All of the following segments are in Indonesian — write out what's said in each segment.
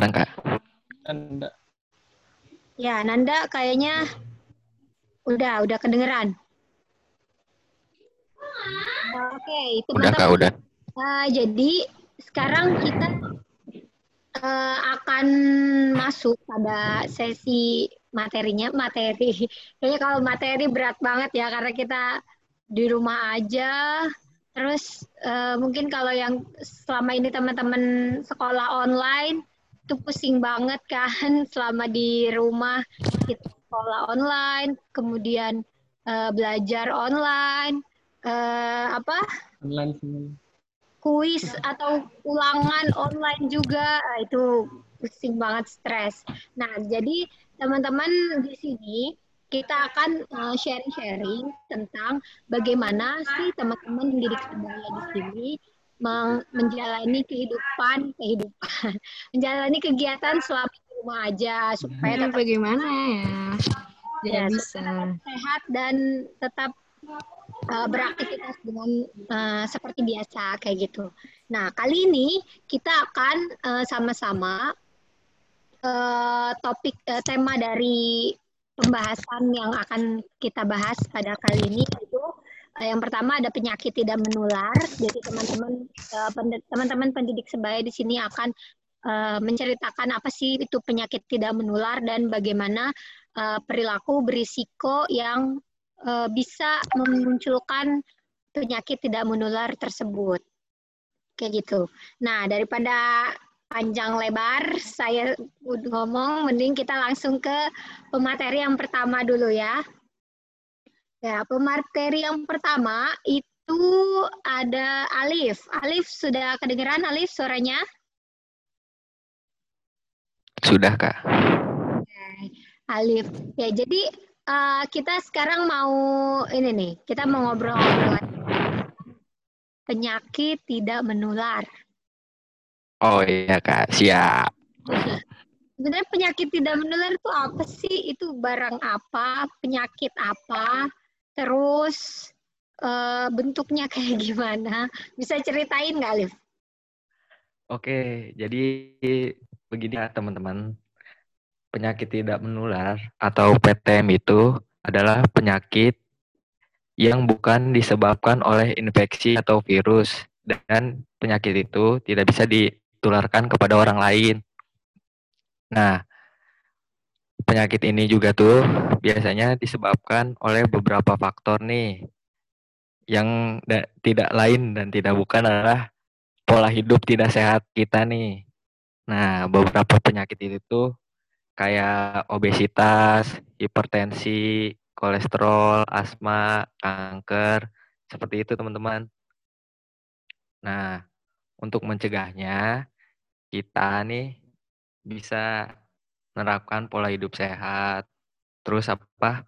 sekarang kak? Nanda. Ya, Nanda kayaknya udah, udah kedengeran. Oke, itu Udah mantap. kak, udah. Uh, jadi sekarang kita uh, akan masuk pada sesi materinya. Materi, kayaknya kalau materi berat banget ya karena kita di rumah aja. Terus uh, mungkin kalau yang selama ini teman-teman sekolah online itu pusing banget kan selama di rumah kita sekolah online, kemudian uh, belajar online, uh, apa Online semua. kuis atau ulangan online juga ah, itu pusing banget stres. Nah, jadi teman-teman di sini kita akan uh, sharing-sharing tentang bagaimana sih teman-teman pendidik sebaya di sini menjalani kehidupan kehidupan menjalani kegiatan selama di rumah aja supaya Ya, tetap bagaimana ya? Ya, bisa. sehat dan tetap uh, beraktivitas dengan uh, seperti biasa kayak gitu. Nah kali ini kita akan uh, sama-sama uh, topik uh, tema dari pembahasan yang akan kita bahas pada kali ini itu yang pertama ada penyakit tidak menular. Jadi teman-teman pend- teman-teman pendidik sebaya di sini akan uh, menceritakan apa sih itu penyakit tidak menular dan bagaimana perilaku berisiko yang bisa memunculkan penyakit tidak menular tersebut. Kayak gitu. Nah, daripada panjang lebar saya ngomong, mending kita langsung ke pemateri yang pertama dulu ya. Ya, pemateri yang pertama itu ada Alif. Alif sudah kedengeran Alif suaranya? Sudah kak. Alif. Ya, jadi uh, kita sekarang mau ini nih, kita mau ngobrol-ngobrol penyakit tidak menular. Oh iya kak, siap. Sebenarnya penyakit tidak menular itu apa sih? Itu barang apa? Penyakit apa? Terus uh, bentuknya kayak gimana? Bisa ceritain nggak, Alif? Oke, jadi begini ya teman-teman. Penyakit tidak menular atau PTM itu adalah penyakit yang bukan disebabkan oleh infeksi atau virus dan penyakit itu tidak bisa ditularkan kepada orang lain. Nah, penyakit ini juga tuh biasanya disebabkan oleh beberapa faktor nih yang tidak lain dan tidak bukan adalah pola hidup tidak sehat kita nih. Nah, beberapa penyakit itu tuh kayak obesitas, hipertensi, kolesterol, asma, kanker, seperti itu teman-teman. Nah, untuk mencegahnya, kita nih bisa menerapkan pola hidup sehat, terus apa,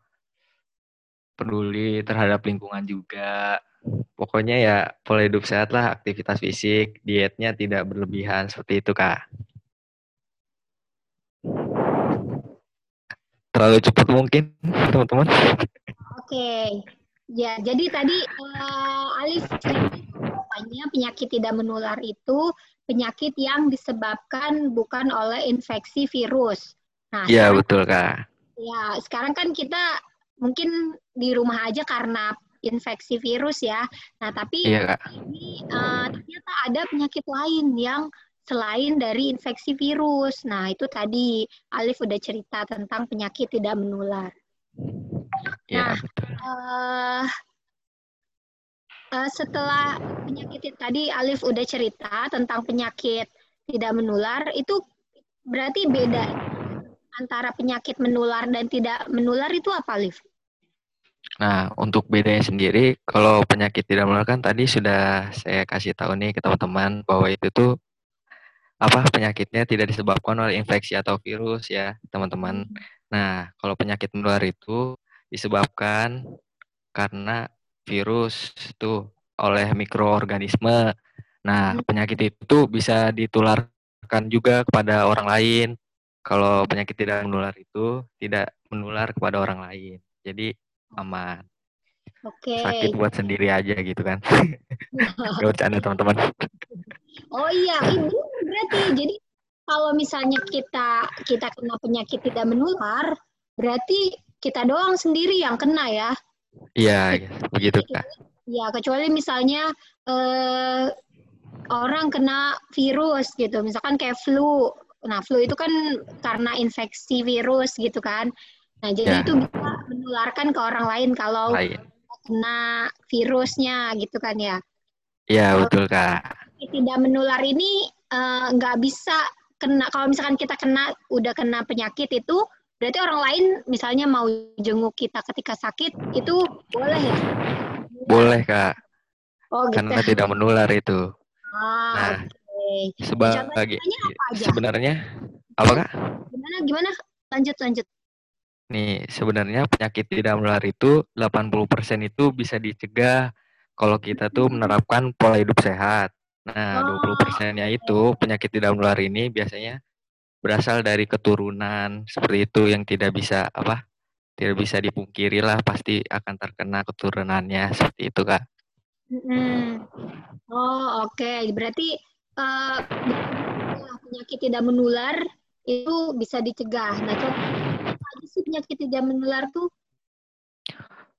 peduli terhadap lingkungan juga. Pokoknya ya pola hidup sehat lah, aktivitas fisik, dietnya tidak berlebihan, seperti itu kak. Terlalu cepat mungkin, teman-teman. Oke, ya jadi tadi uh, Alif katanya penyakit tidak menular itu penyakit yang disebabkan bukan oleh infeksi virus. Nah, iya betul kak. Ya sekarang kan kita mungkin di rumah aja karena infeksi virus ya. Nah tapi iya, kak. ini uh, ternyata ada penyakit lain yang selain dari infeksi virus. Nah, itu tadi Alif udah cerita tentang penyakit tidak menular. Ya, nah, uh, uh, setelah penyakit tadi Alif udah cerita tentang penyakit tidak menular, itu berarti beda antara penyakit menular dan tidak menular itu apa, Alif? Nah, untuk bedanya sendiri, kalau penyakit tidak menular kan tadi sudah saya kasih tahu nih ke teman-teman bahwa itu tuh apa penyakitnya tidak disebabkan oleh infeksi atau virus ya teman-teman. Nah kalau penyakit menular itu disebabkan karena virus tuh oleh mikroorganisme. Nah penyakit itu bisa ditularkan juga kepada orang lain. Kalau penyakit tidak menular itu tidak menular kepada orang lain. Jadi aman. Oke. Sakit buat sendiri aja gitu kan. Gak bercanda teman-teman. Oh iya, ibu berarti jadi kalau misalnya kita kita kena penyakit tidak menular, berarti kita doang sendiri yang kena ya. Iya, iya, begitu kak. Ya, kecuali misalnya eh, orang kena virus gitu, misalkan kayak flu. Nah, flu itu kan karena infeksi virus gitu kan. Nah, jadi Ya. itu bisa menularkan ke orang lain kalau Lain. kena virusnya gitu kan ya. Iya, betul kak. Tidak menular ini eh, nggak bisa kena kalau misalkan kita kena udah kena penyakit itu berarti orang lain misalnya mau jenguk kita ketika sakit itu boleh ya? Boleh kak, Oh gitu. karena tidak menular itu. Ah, Nah, sebagai apa aja? sebenarnya apa kak? Gimana gimana? Lanjut lanjut. Nih, sebenarnya penyakit tidak menular itu 80% itu bisa dicegah kalau kita tuh menerapkan pola hidup sehat. Nah, Oh, 20%-nya itu penyakit tidak menular ini biasanya berasal dari keturunan seperti itu yang tidak bisa apa? Tidak bisa dipungkiri lah pasti akan terkena keturunannya seperti itu, Kak. Mm-mm. Oh oke. Berarti eh, penyakit tidak menular itu bisa dicegah. Nah contoh apa sih penyakit tidak menular tuh?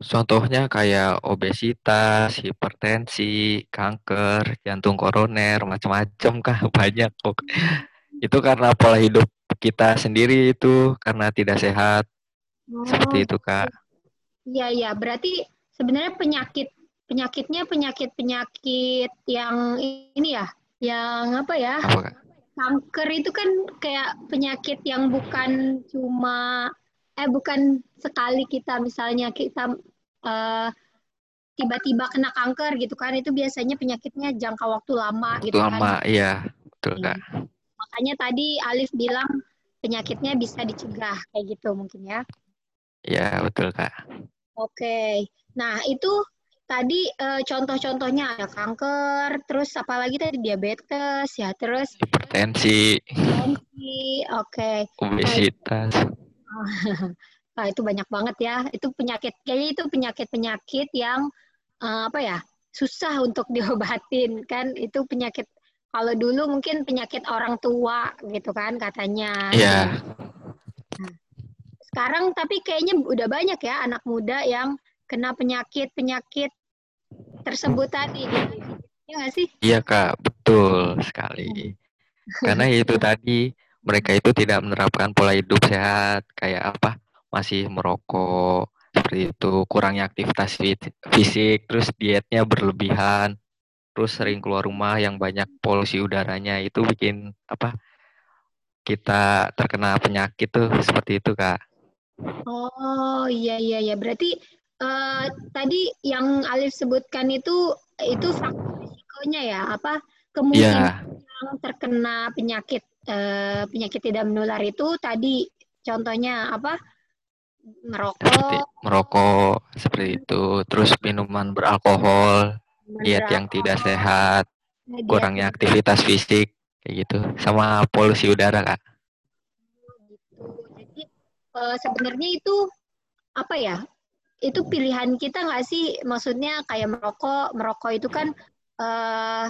Contohnya kayak obesitas, hipertensi, kanker, jantung koroner, macam-macam kah banyak kok. Itu karena pola hidup kita sendiri itu karena tidak sehat Oh, seperti itu kak. Iya iya. Berarti sebenarnya penyakit penyakitnya penyakit penyakit yang ini ya, yang apa ya? Apa kak? Kanker itu kan kayak penyakit yang bukan cuma eh bukan sekali kita misalnya kita eh, tiba-tiba kena kanker gitu kan itu biasanya penyakitnya jangka waktu lama Waktu gitu kan. lama, iya betul Iya. kak. Makanya tadi Alif bilang penyakitnya bisa dicegah kayak gitu mungkin ya. Iya betul kak. Oke. Nah, itu tadi eh, contoh-contohnya ada kanker, terus apalagi tadi diabetes ya, terus Hipertensi, tensi. Oke. obesitas. Nah, itu banyak banget ya. Itu penyakit kayaknya itu penyakit-penyakit yang eh, apa ya? susah untuk diobatin kan. Itu penyakit kalau dulu mungkin penyakit orang tua gitu kan katanya. Iya, Sekarang tapi kayaknya udah banyak ya anak muda yang kena penyakit-penyakit tersebut tadi gitu. Ya nggak sih? iya kak, betul sekali. Karena itu tadi mereka itu tidak menerapkan pola hidup sehat kayak apa? Masih merokok seperti itu, kurangnya aktivitas fi- fisik, terus dietnya berlebihan, terus sering keluar rumah yang banyak polusi udaranya itu bikin apa? Kita terkena penyakit tuh seperti itu kak. Oh iya iya iya berarti eh, tadi yang Alif sebutkan itu itu faktor risikonya ya apa kemungkinan Iya, yang terkena penyakit eh, penyakit tidak menular itu tadi contohnya apa seperti merokok merokok seperti itu, terus minuman beralkohol, diet yang tidak sehat, diet kurangnya aktivitas fisik kayak gitu, sama polusi udara kak. gitu. Jadi eh, sebenarnya itu apa ya? Itu pilihan kita nggak sih? Maksudnya kayak merokok, merokok itu kan eh,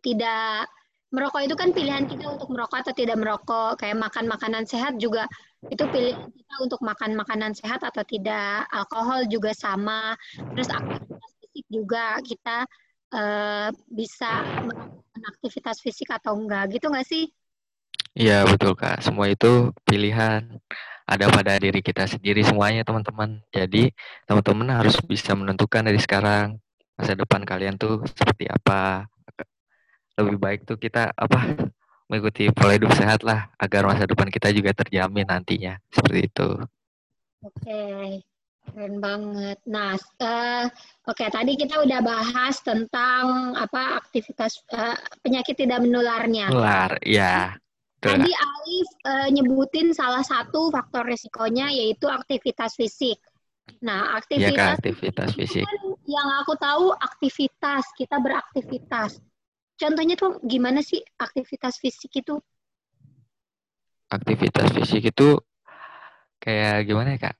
tidak merokok itu kan pilihan kita untuk merokok atau tidak merokok. Kayak makan makanan sehat juga itu pilihan kita untuk makan makanan sehat atau tidak. Alkohol juga sama. Terus aktivitas fisik juga kita eh, bisa melakukan aktivitas fisik atau enggak gitu nggak sih? Iya betul kak, semua itu pilihan ada pada diri kita sendiri semuanya teman-teman. Jadi teman-teman harus bisa menentukan dari sekarang masa depan kalian tuh seperti apa. Lebih baik tuh kita apa mengikuti pola hidup sehat lah agar masa depan kita juga terjamin nantinya seperti itu. Oke, keren banget. Nah, eh, oke tadi kita udah bahas tentang apa aktivitas eh, penyakit tidak menularnya. Nular, ya. Tadi. Alif eh, nyebutin salah satu faktor risikonya yaitu aktivitas fisik. Nah, Iya aktivitas aktivitas fisik. kan yang aku tahu aktivitas kita beraktivitas. Contohnya tuh gimana sih aktivitas fisik itu? Aktivitas fisik itu kayak gimana ya kak?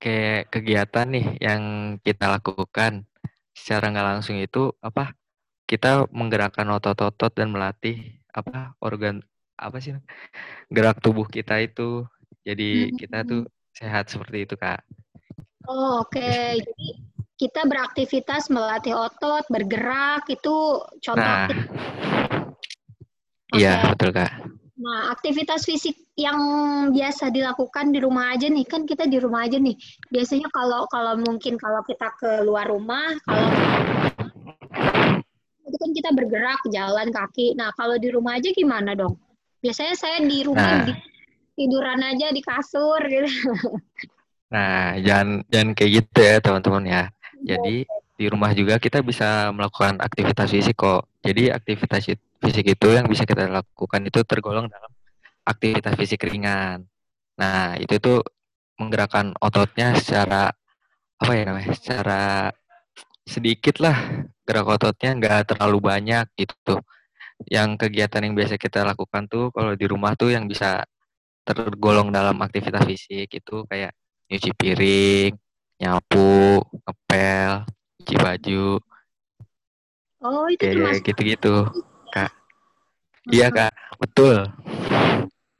Kayak kegiatan nih yang kita lakukan secara nggak langsung itu apa? Kita menggerakkan otot-otot dan melatih apa organ apa sih gerak tubuh kita itu jadi Hmm. kita tuh sehat seperti itu kak Oh, oke. Jadi kita beraktivitas melatih otot, bergerak itu contoh nah iya betul kak Nah, aktivitas fisik yang biasa dilakukan di rumah aja nih, kan kita di rumah aja nih. Biasanya kalau kalau mungkin kalau kita keluar rumah, kalau itu kan kita bergerak, jalan kaki. Nah, kalau di rumah aja gimana dong? Biasanya saya di rumah Nah. di- tiduran aja di kasur gitu. nah jangan jangan kayak gitu ya teman-teman ya. Jadi di rumah juga kita bisa melakukan aktivitas fisik kok. Jadi aktivitas it- fisik itu yang bisa kita lakukan itu tergolong dalam aktivitas fisik ringan. Nah itu tuh menggerakkan ototnya secara apa ya namanya secara sedikit lah. Gerak ototnya nggak terlalu banyak gitu yang kegiatan yang biasa kita lakukan tuh kalau di rumah tuh yang bisa tergolong dalam aktivitas fisik itu kayak nyuci piring, nyapu, ngepel, cuci baju, Oh, itu kayak termasuk gitu-gitu, kak. Iya kak, betul.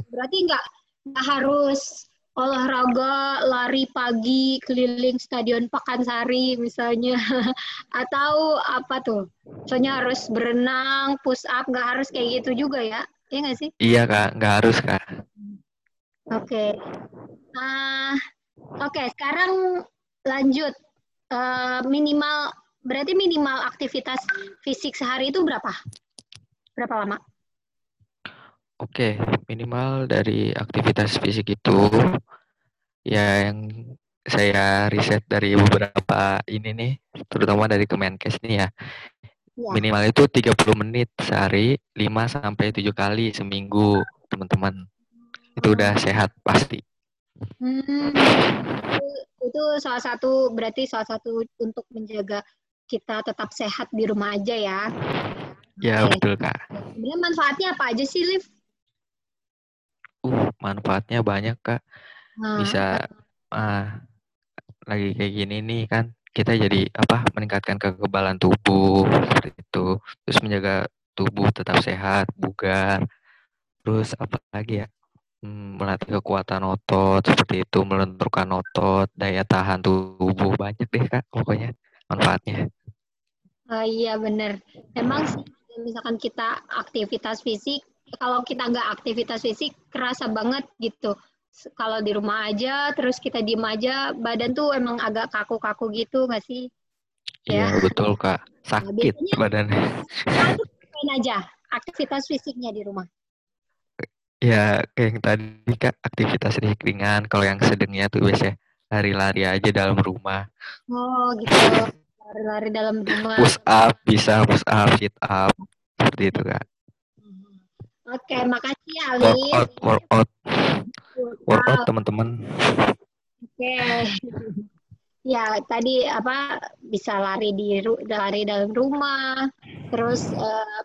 Berarti nggak nggak harus olahraga lari pagi keliling stadion Pakansari misalnya atau apa tuh? Misalnya harus berenang, push up, nggak harus kayak gitu juga ya? Iya nggak sih? Iya kak, nggak harus kak. Oke. Ah, oke. Sekarang lanjut. Eh, minimal berarti minimal aktivitas fisik sehari itu berapa? Berapa lama? Oke, minimal dari aktivitas fisik itu ya yang saya riset dari beberapa ini nih, terutama dari Kemenkes nih ya. Ya. Minimal itu 30 menit sehari, 5 sampai 7 kali seminggu, teman-teman. Itu udah sehat pasti. Hmm, itu, itu salah satu berarti salah satu untuk menjaga kita tetap sehat di rumah aja ya. Ya, Oke. betul, Kak. Sebenarnya manfaatnya apa aja sih, Liv? Uh, manfaatnya banyak, Kak. Nah, Bisa ah lagi kayak gini nih kan kita jadi apa meningkatkan kekebalan tubuh seperti itu. Terus menjaga tubuh tetap sehat bugar. Terus apa lagi ya? Hmm, melatih kekuatan otot seperti itu melenturkan otot daya tahan tubuh. Banyak deh kak pokoknya manfaatnya. Ah, iya bener. Emang sih misalkan kita aktivitas fisik, kalau kita nggak aktivitas fisik kerasa banget gitu. Kalau di rumah aja, terus kita diem aja, badan tuh emang agak kaku-kaku gitu nggak sih? iya Ya. betul kak sakit Kalau itu ngapain aja aktivitas fisiknya di rumah? ya kayak yang tadi kak aktivitas ringan kalau yang sedangnya tuh biasanya lari-lari aja dalam rumah Oh gitu, lari-lari dalam rumah. push up bisa push up sit up seperti itu kak Oke, makasih ya, Alif. workout workout workout teman-teman Oke. Ya, tadi apa bisa lari di lari dalam rumah, terus eh,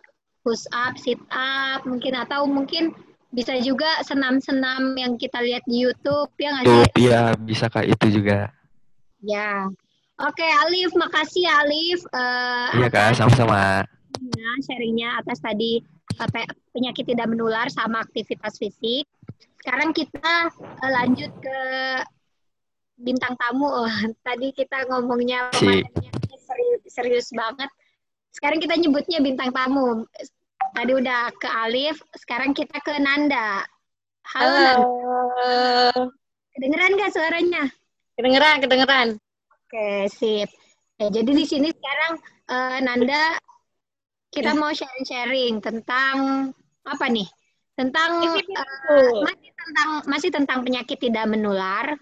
push up, sit up, mungkin atau mungkin bisa juga senam-senam yang kita lihat di YouTube ya nggak sih? iya bisa kak itu juga Ya. Oke, Alif, makasih Alif eh, iya kak sama-sama sharingnya, sharingnya atas tadi penyakit tidak menular sama aktivitas fisik. Sekarang kita eh, lanjut ke bintang tamu. Oh, tadi kita ngomongnya Si. serius, serius banget. Sekarang kita nyebutnya bintang tamu. Tadi udah ke Alif, sekarang kita ke Nanda. Halo, Nanda. Halo. Kedengeran nggak suaranya? Kedengeran, kedengeran. Oke, sip. Ya, jadi di sini sekarang eh, Nanda kita mau sharing-sharing tentang apa nih? Tentang eh, masih tentang masih tentang penyakit tidak menular.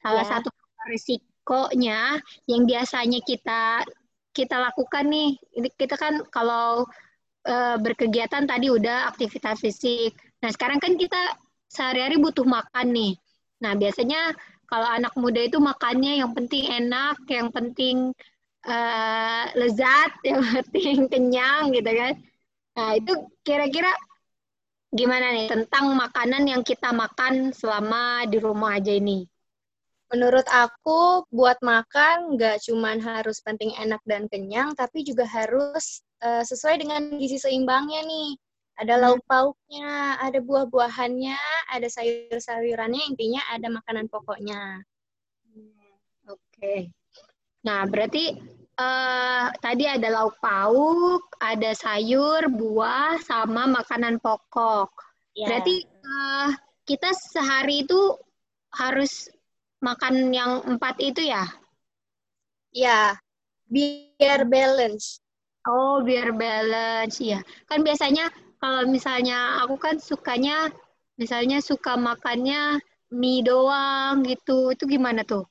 Salah Ya. satu risikonya yang biasanya kita kita lakukan nih. Kita kan kalau eh, berkegiatan tadi udah aktivitas fisik. Nah, sekarang kan kita sehari-hari butuh makan nih. Nah, biasanya kalau anak muda itu makannya yang penting enak, yang penting eh, lezat, yang penting kenyang gitu kan. Nah, itu kira-kira gimana nih tentang makanan yang kita makan selama di rumah aja ini? Menurut aku, buat makan nggak cuman harus penting enak dan kenyang, tapi juga harus eh, sesuai dengan gizi seimbangnya nih. Ada Hmm. lauk pauknya, ada buah-buahannya, ada sayur-sayurannya, intinya ada makanan pokoknya. Oke. Nah, berarti eh tadi ada lauk pauk, ada sayur, buah, sama makanan pokok. Ya. Berarti eh, kita sehari itu harus makan yang empat itu ya? ya, biar balance. Oh, biar balance, ya. Kan biasanya kalau misalnya aku kan sukanya, misalnya suka makannya mie doang gitu. Itu gimana tuh?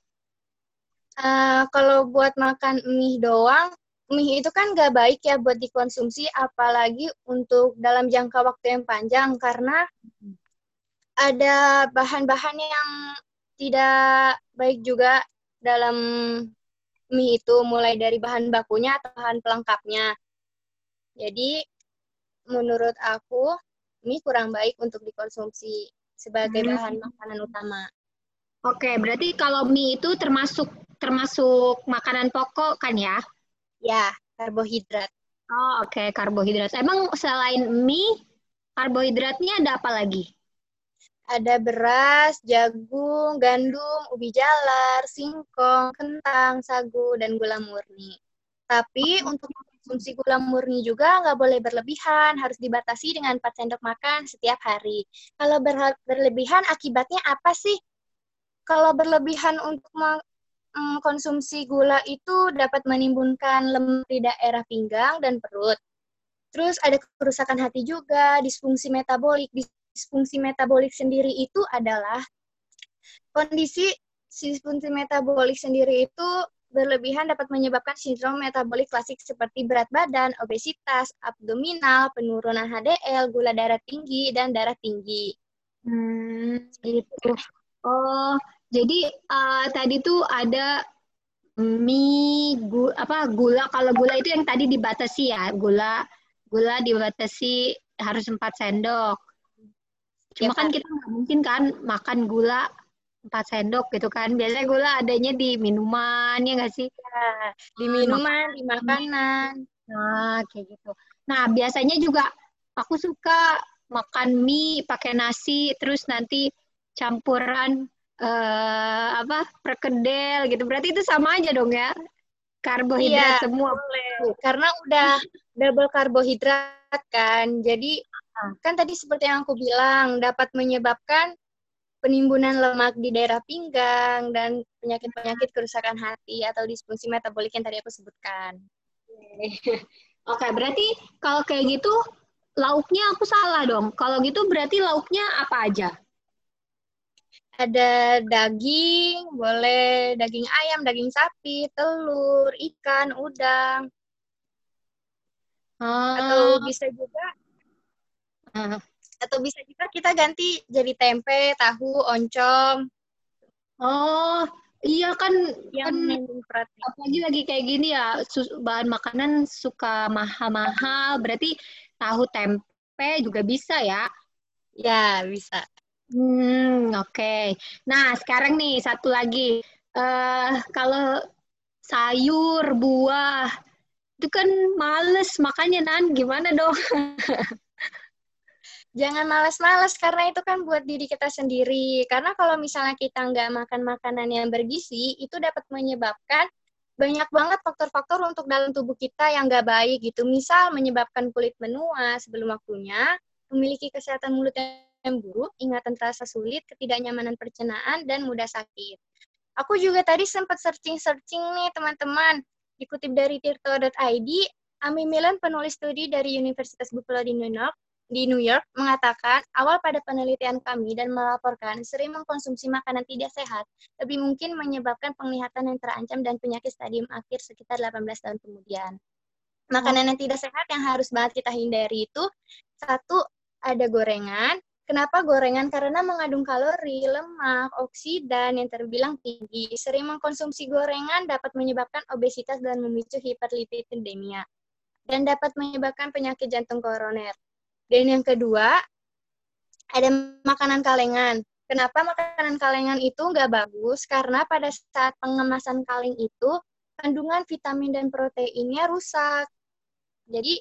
Eh, kalau buat makan mie doang, mie itu kan nggak baik ya buat dikonsumsi, apalagi untuk dalam jangka waktu yang panjang, karena ada bahan-bahan yang tidak baik juga dalam mie itu, mulai dari bahan bakunya atau bahan pelengkapnya. Jadi, menurut aku, mie kurang baik untuk dikonsumsi sebagai Hmm. bahan makanan utama. Oke, berarti kalau mie itu termasuk termasuk makanan pokok kan ya? Ya, karbohidrat. Oh, oke, karbohidrat. Emang selain mie, karbohidratnya ada apa lagi? Ada beras, jagung, gandum, ubi jalar, singkong, kentang, sagu, dan gula murni. Tapi untuk konsumsi gula murni juga nggak boleh berlebihan, harus dibatasi dengan 4 sendok makan setiap hari. Kalau berlebihan akibatnya apa sih? Kalau berlebihan untuk meng- mm, gula itu dapat menimbulkan lemak di daerah pinggang dan perut. Terus ada kerusakan hati juga, disfungsi metabolik. Disfungsi metabolik sendiri itu adalah kondisi disfungsi metabolik sendiri itu berlebihan dapat menyebabkan sindrom metabolik klasik seperti berat badan, obesitas, abdominal, penurunan HDL, gula darah tinggi, dan darah tinggi. Hmm, gitu. Oh, jadi eh, tadi tuh ada mie, gu, apa gula. Kalau gula itu yang tadi dibatasi ya, gula, gula dibatasi harus 4 sendok. Cuma Ya, kan kita nggak mungkin kan makan gula 4 sendok gitu kan. Biasanya gula adanya di minuman, ya nggak sih? Ya, di minuman, di makanan. Nah, kayak gitu. Nah, biasanya juga aku suka makan mie pakai nasi, terus nanti campuran eh, apa perkedel gitu. Berarti itu sama aja dong ya? Karbohidrat Iya, semua. Karena udah double karbohidrat kan. Jadi Ah. kan tadi seperti yang aku bilang dapat menyebabkan penimbunan lemak di daerah pinggang dan penyakit-penyakit kerusakan hati atau disfungsi metabolik yang tadi aku sebutkan. Oke, berarti kalau kayak gitu lauknya aku salah dong. Kalau gitu berarti lauknya apa aja? Ada daging, boleh daging ayam, daging sapi, telur, ikan, udang, atau bisa juga Ah. atau bisa juga kita ganti jadi tempe, tahu, oncom. Oh, iya kan yang kan apalagi lagi kayak gini ya bahan makanan suka mahal-mahal berarti tahu tempe juga bisa ya? Ya, bisa. Hmm oke nah sekarang nih satu lagi eh kalau sayur buah itu kan males makanya nan gimana dong Jangan malas-malas karena itu kan buat diri kita sendiri. Karena kalau misalnya kita nggak makan makanan yang bergizi, itu dapat menyebabkan banyak banget faktor-faktor untuk dalam tubuh kita yang nggak baik gitu. Misal menyebabkan kulit menua sebelum waktunya, memiliki kesehatan mulut yang buruk, ingatan terasa sulit, ketidaknyamanan pencernaan, dan mudah sakit. Aku juga tadi sempat searching-searching nih teman-teman. Dikutip dari tirto.id, Ami Milan, penulis studi dari Universitas Buffalo di New York, di New York mengatakan awal pada penelitian kami dan melaporkan sering mengkonsumsi makanan tidak sehat lebih mungkin menyebabkan penglihatan yang terancam dan penyakit stadium akhir sekitar 18 tahun kemudian. Makanan yang tidak sehat yang harus banget kita hindari itu satu ada gorengan. Kenapa gorengan? Karena mengandung kalori, lemak, oksidan yang terbilang tinggi. Sering mengkonsumsi gorengan dapat menyebabkan obesitas dan memicu hiperlipidemia dan dapat menyebabkan penyakit jantung koroner. Dan yang kedua, ada makanan kalengan. Kenapa makanan kalengan itu nggak bagus? Karena pada saat pengemasan kaleng itu, kandungan vitamin dan proteinnya rusak. Jadi,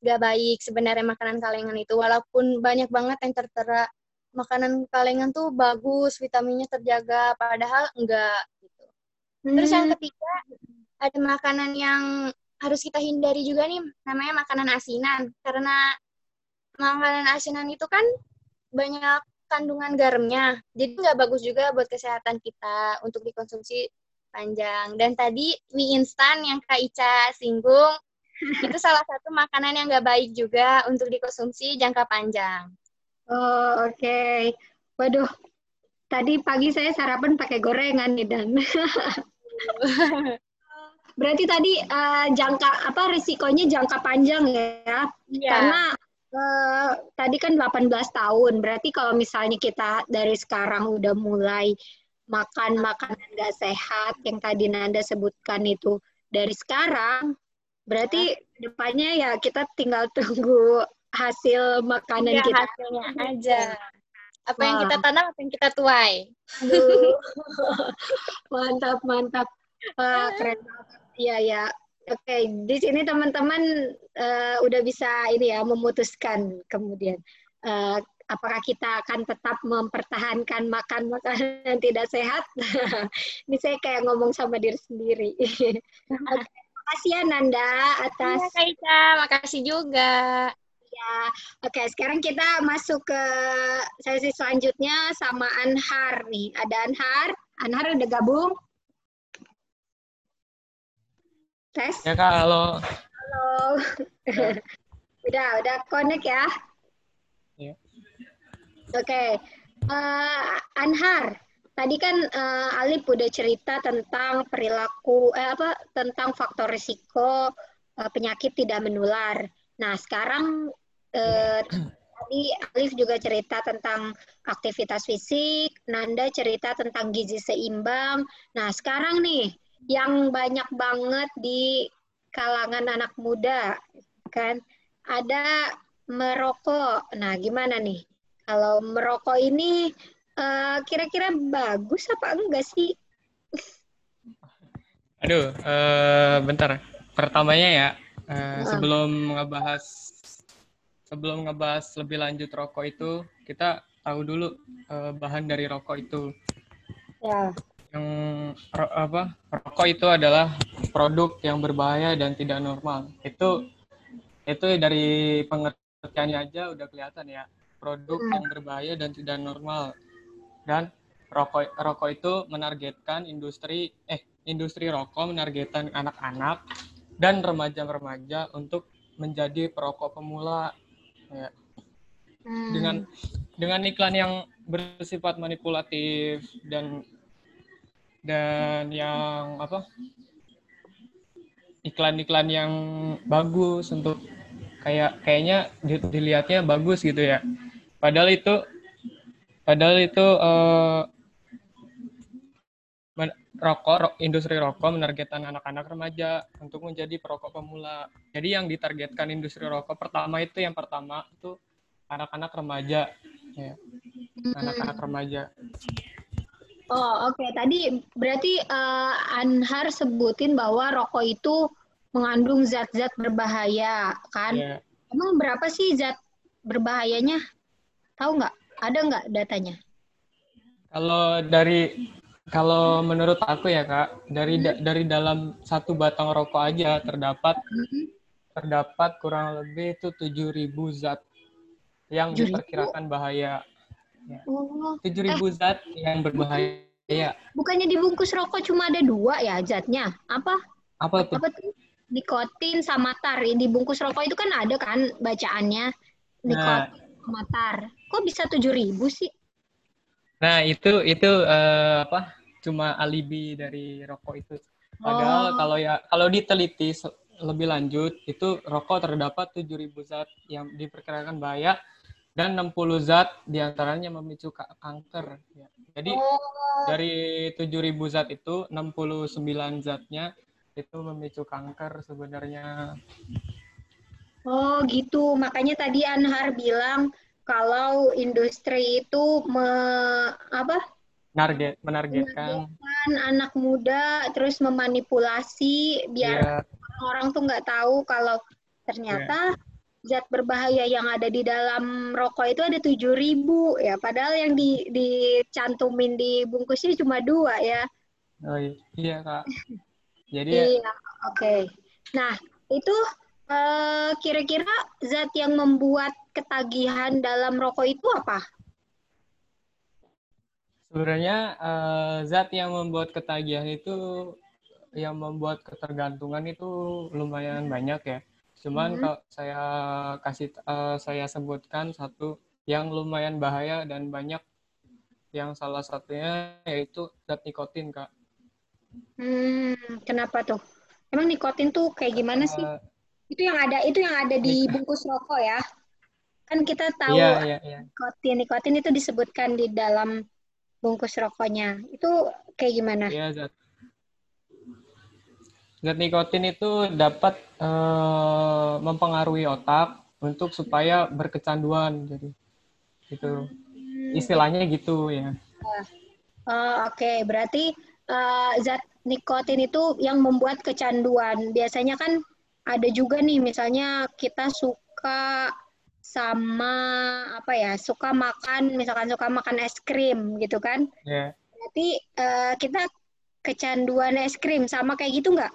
gak baik sebenarnya makanan kalengan itu. Walaupun banyak banget yang tertera makanan kalengan tuh bagus vitaminnya terjaga padahal enggak gitu. Terus yang Hmm. ketiga ada makanan yang harus kita hindari juga nih namanya makanan asinan. Karena makanan asinan itu kan banyak kandungan garamnya jadi nggak bagus juga buat kesehatan kita untuk dikonsumsi panjang. Dan tadi mie instan yang Kak Ica singgung itu salah satu makanan yang nggak baik juga untuk dikonsumsi jangka panjang Oh, oke. Waduh, tadi pagi saya sarapan pakai gorengan nih Dan. Berarti tadi eh, jangka apa risikonya jangka panjang ya? Iya. Karena eh, tadi kan 18 tahun. Berarti kalau misalnya kita dari sekarang udah mulai makan makanan gak sehat yang tadi Nanda sebutkan itu dari sekarang, berarti depannya ya kita tinggal tunggu hasil makanan Iya, kita. hasilnya aja. Apa yang Wah. kita tanam, apa yang kita tuai. Aduh. mantap, mantap. Wah, keren banget. Iya, ya. Oke, di sini teman-teman eh, udah bisa ini ya memutuskan kemudian eh, apakah kita akan tetap mempertahankan makan makanan yang tidak sehat. ini saya kayak ngomong sama diri sendiri. Oke, makasih ya Nanda atas Iya, Kak Ica. Makasih juga. Ya, oke. Sekarang kita masuk ke sesi selanjutnya sama Anhar nih. Ada Anhar. Anhar udah gabung? Tes? Ya kak, halo. Halo. udah, udah connect ya? Iya. Oke. Eh, Anhar, tadi kan eh, Alif udah cerita tentang perilaku, eh apa, tentang faktor risiko eh, penyakit tidak menular. Nah, sekarang eh, tadi Alif juga cerita tentang aktivitas fisik, Nanda cerita tentang gizi seimbang. Nah, sekarang nih yang banyak banget di kalangan anak muda kan ada merokok. Nah, gimana nih? Kalau merokok ini eh, kira-kira bagus apa enggak sih? Aduh, eh, bentar. Pertamanya ya, Ah. sebelum ngebahas sebelum ngebahas lebih lanjut rokok itu, kita tahu dulu eh, bahan dari rokok itu. Ya. Yang ro- apa? Rokok itu adalah produk yang berbahaya dan tidak normal. Itu itu dari pengertiannya aja udah kelihatan ya. Produk Hmm. yang berbahaya dan tidak normal. Dan rokok rokok itu menargetkan industri eh industri rokok menargetkan anak-anak dan remaja-remaja untuk menjadi perokok pemula ya. Hmm. dengan dengan iklan yang bersifat manipulatif dan dan yang apa iklan-iklan yang bagus untuk kayak kayaknya di- dilihatnya bagus gitu ya padahal itu padahal itu eh, men- rokok ro- industri rokok menargetkan anak-anak remaja untuk menjadi perokok pemula jadi yang ditargetkan industri rokok pertama itu yang pertama itu anak-anak remaja ya anak-anak remaja Oh, oke. Tadi berarti eh, Anhar sebutin bahwa rokok itu mengandung zat-zat berbahaya, kan? ya Emang berapa sih zat berbahayanya? Tahu nggak? Ada nggak datanya? kalau dari kalau menurut aku ya kak dari da- dari dalam satu batang rokok aja terdapat terdapat kurang lebih itu 7000 zat yang 7.000? diperkirakan bahaya Oh, 7000 zat yang berbahaya bukannya dibungkus rokok cuma ada dua ya zatnya? Apa? apa tuh Apa tuh? Nikotin sama tar. Di bungkus rokok itu kan ada kan bacaannya nikotin sama tar. Kok bisa 7000 sih? Nah, itu itu eh, apa? Cuma alibi dari rokok itu. Padahal Oh. kalau ya kalau diteliti lebih lanjut, itu rokok terdapat 7000 zat yang diperkirakan bahaya dan 60 zat di antaranya memicu ka- kanker. Ya. Jadi Oh, dari 7000 zat itu 69 zatnya itu memicu kanker sebenarnya. oh gitu. Makanya tadi Anhar bilang kalau industri itu me, apa? Narget, menargetkan kan anak muda terus memanipulasi biar ya, orang tuh nggak tahu kalau ternyata zat berbahaya yang ada di dalam rokok itu ada 7000 ya padahal yang di dicantumin di bungkusnya cuma dua ya Oh iya kak. Jadi iya oke okay. nah itu eh, kira-kira zat yang membuat ketagihan dalam rokok itu apa sebenarnya eh, zat yang membuat ketagihan itu yang membuat ketergantungan itu lumayan banyak ya. Cuman Mhm. kalau saya kasih eh, saya sebutkan satu yang lumayan bahaya dan banyak yang salah satunya yaitu zat nikotin kak. Hmm, kenapa tuh? Emang nikotin tuh kayak gimana sih? Eh, Itu yang ada, itu yang ada di bungkus rokok ya? Kan kita tahu iya iya iya. nikotin, nikotin itu disebutkan di dalam bungkus rokoknya. Itu kayak gimana? Iya zat. Zat nikotin itu dapat eh, mempengaruhi otak untuk supaya berkecanduan jadi itu Hmm, istilahnya gitu ya. oh, Oke, berarti eh, zat nikotin itu yang membuat kecanduan. Biasanya kan ada juga nih, misalnya kita suka sama apa ya, suka makan, misalkan suka makan es krim gitu kan? Ya. Berarti eh, kita kecanduan es krim sama kayak gitu nggak?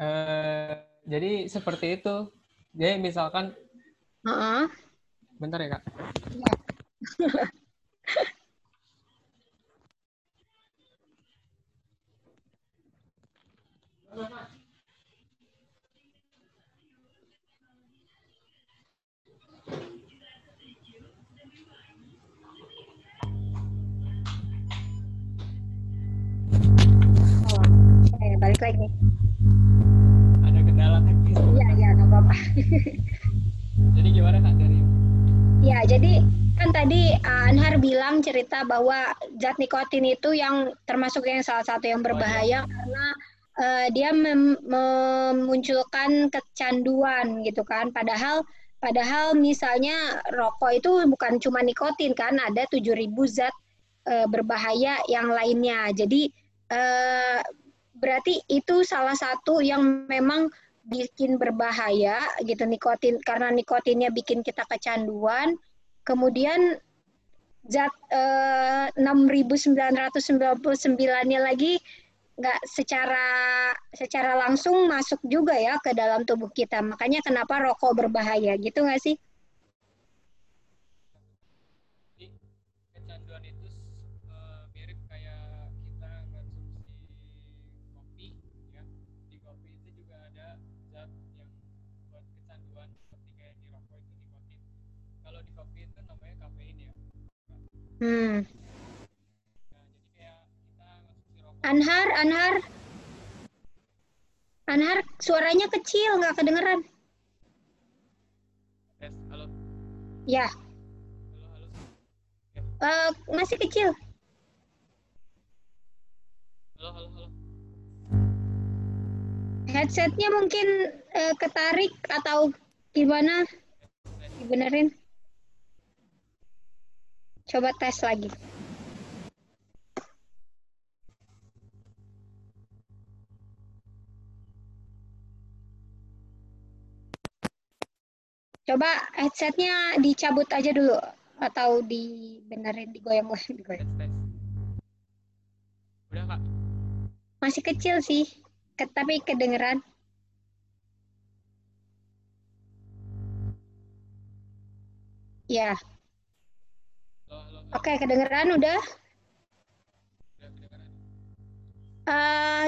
Eh, jadi seperti itu. Jadi misalkan, Heeh. bentar ya kak. Oh, oke, balik lagi. Ada kendala teknis. Iya, iya, nggak apa-apa. Jadi gimana kak dari? Ya, jadi kan tadi uh, Anhar bilang cerita bahwa zat nikotin itu yang termasuk yang salah satu yang berbahaya karena uh, dia mem- memunculkan kecanduan gitu kan. Padahal padahal misalnya rokok itu bukan cuma nikotin kan, ada 7000 zat uh, berbahaya yang lainnya. Jadi uh, berarti itu salah satu yang memang bikin berbahaya gitu nikotin karena nikotinnya bikin kita kecanduan. Kemudian zat eh, 6999-nya lagi nggak secara secara langsung masuk juga ya ke dalam tubuh kita. Makanya kenapa rokok berbahaya gitu nggak sih hmm. Anhar Anhar. Anhar suaranya kecil nggak kedengeran. Tes halo. Ya. Halo halo eh, masih kecil. Halo halo halo. Headsetnya mungkin eh, ketarik atau gimana? Dibenerin coba tes lagi. Coba headsetnya dicabut aja dulu atau dibenerin digoyang-goyang digoyang. tes tes. Udah kak? Masih kecil sih ke- tapi kedengeran. Ya oke kedengeran udah udah Eh,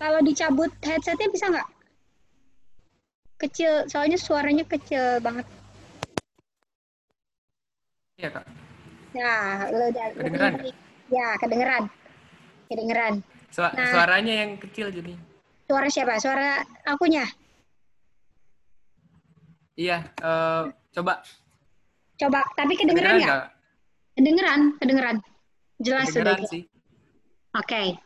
kalau dicabut headsetnya bisa nggak? Kecil, soalnya suaranya kecil banget. iya kak Nah, lo udah Kedengeran kedengeran. Ya, kedengeran. Kedengeran. Sua- Nah. suaranya yang kecil jadi Suara siapa? Suara akunya. iya eh, coba Coba, tapi kedengeran nggak? Kedengeran, kedengeran. Jelas sudah. kedengeran sih Oke.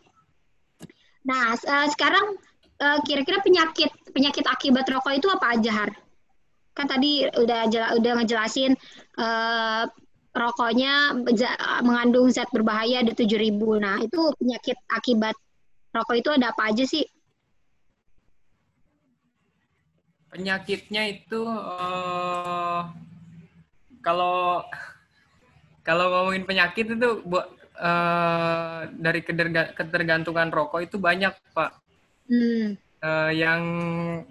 Nah, eh, sekarang eh, kira-kira penyakit penyakit akibat rokok itu apa aja, Har? Kan tadi udah jela- udah ngejelasin eh, rokoknya mengandung zat berbahaya ada 7000. Nah, itu penyakit akibat rokok itu ada apa aja sih? Penyakitnya itu eh, kalau kalau ngomongin penyakit itu buat eh, dari ketergantungan rokok itu banyak, Pak. Hmm. Eh, yang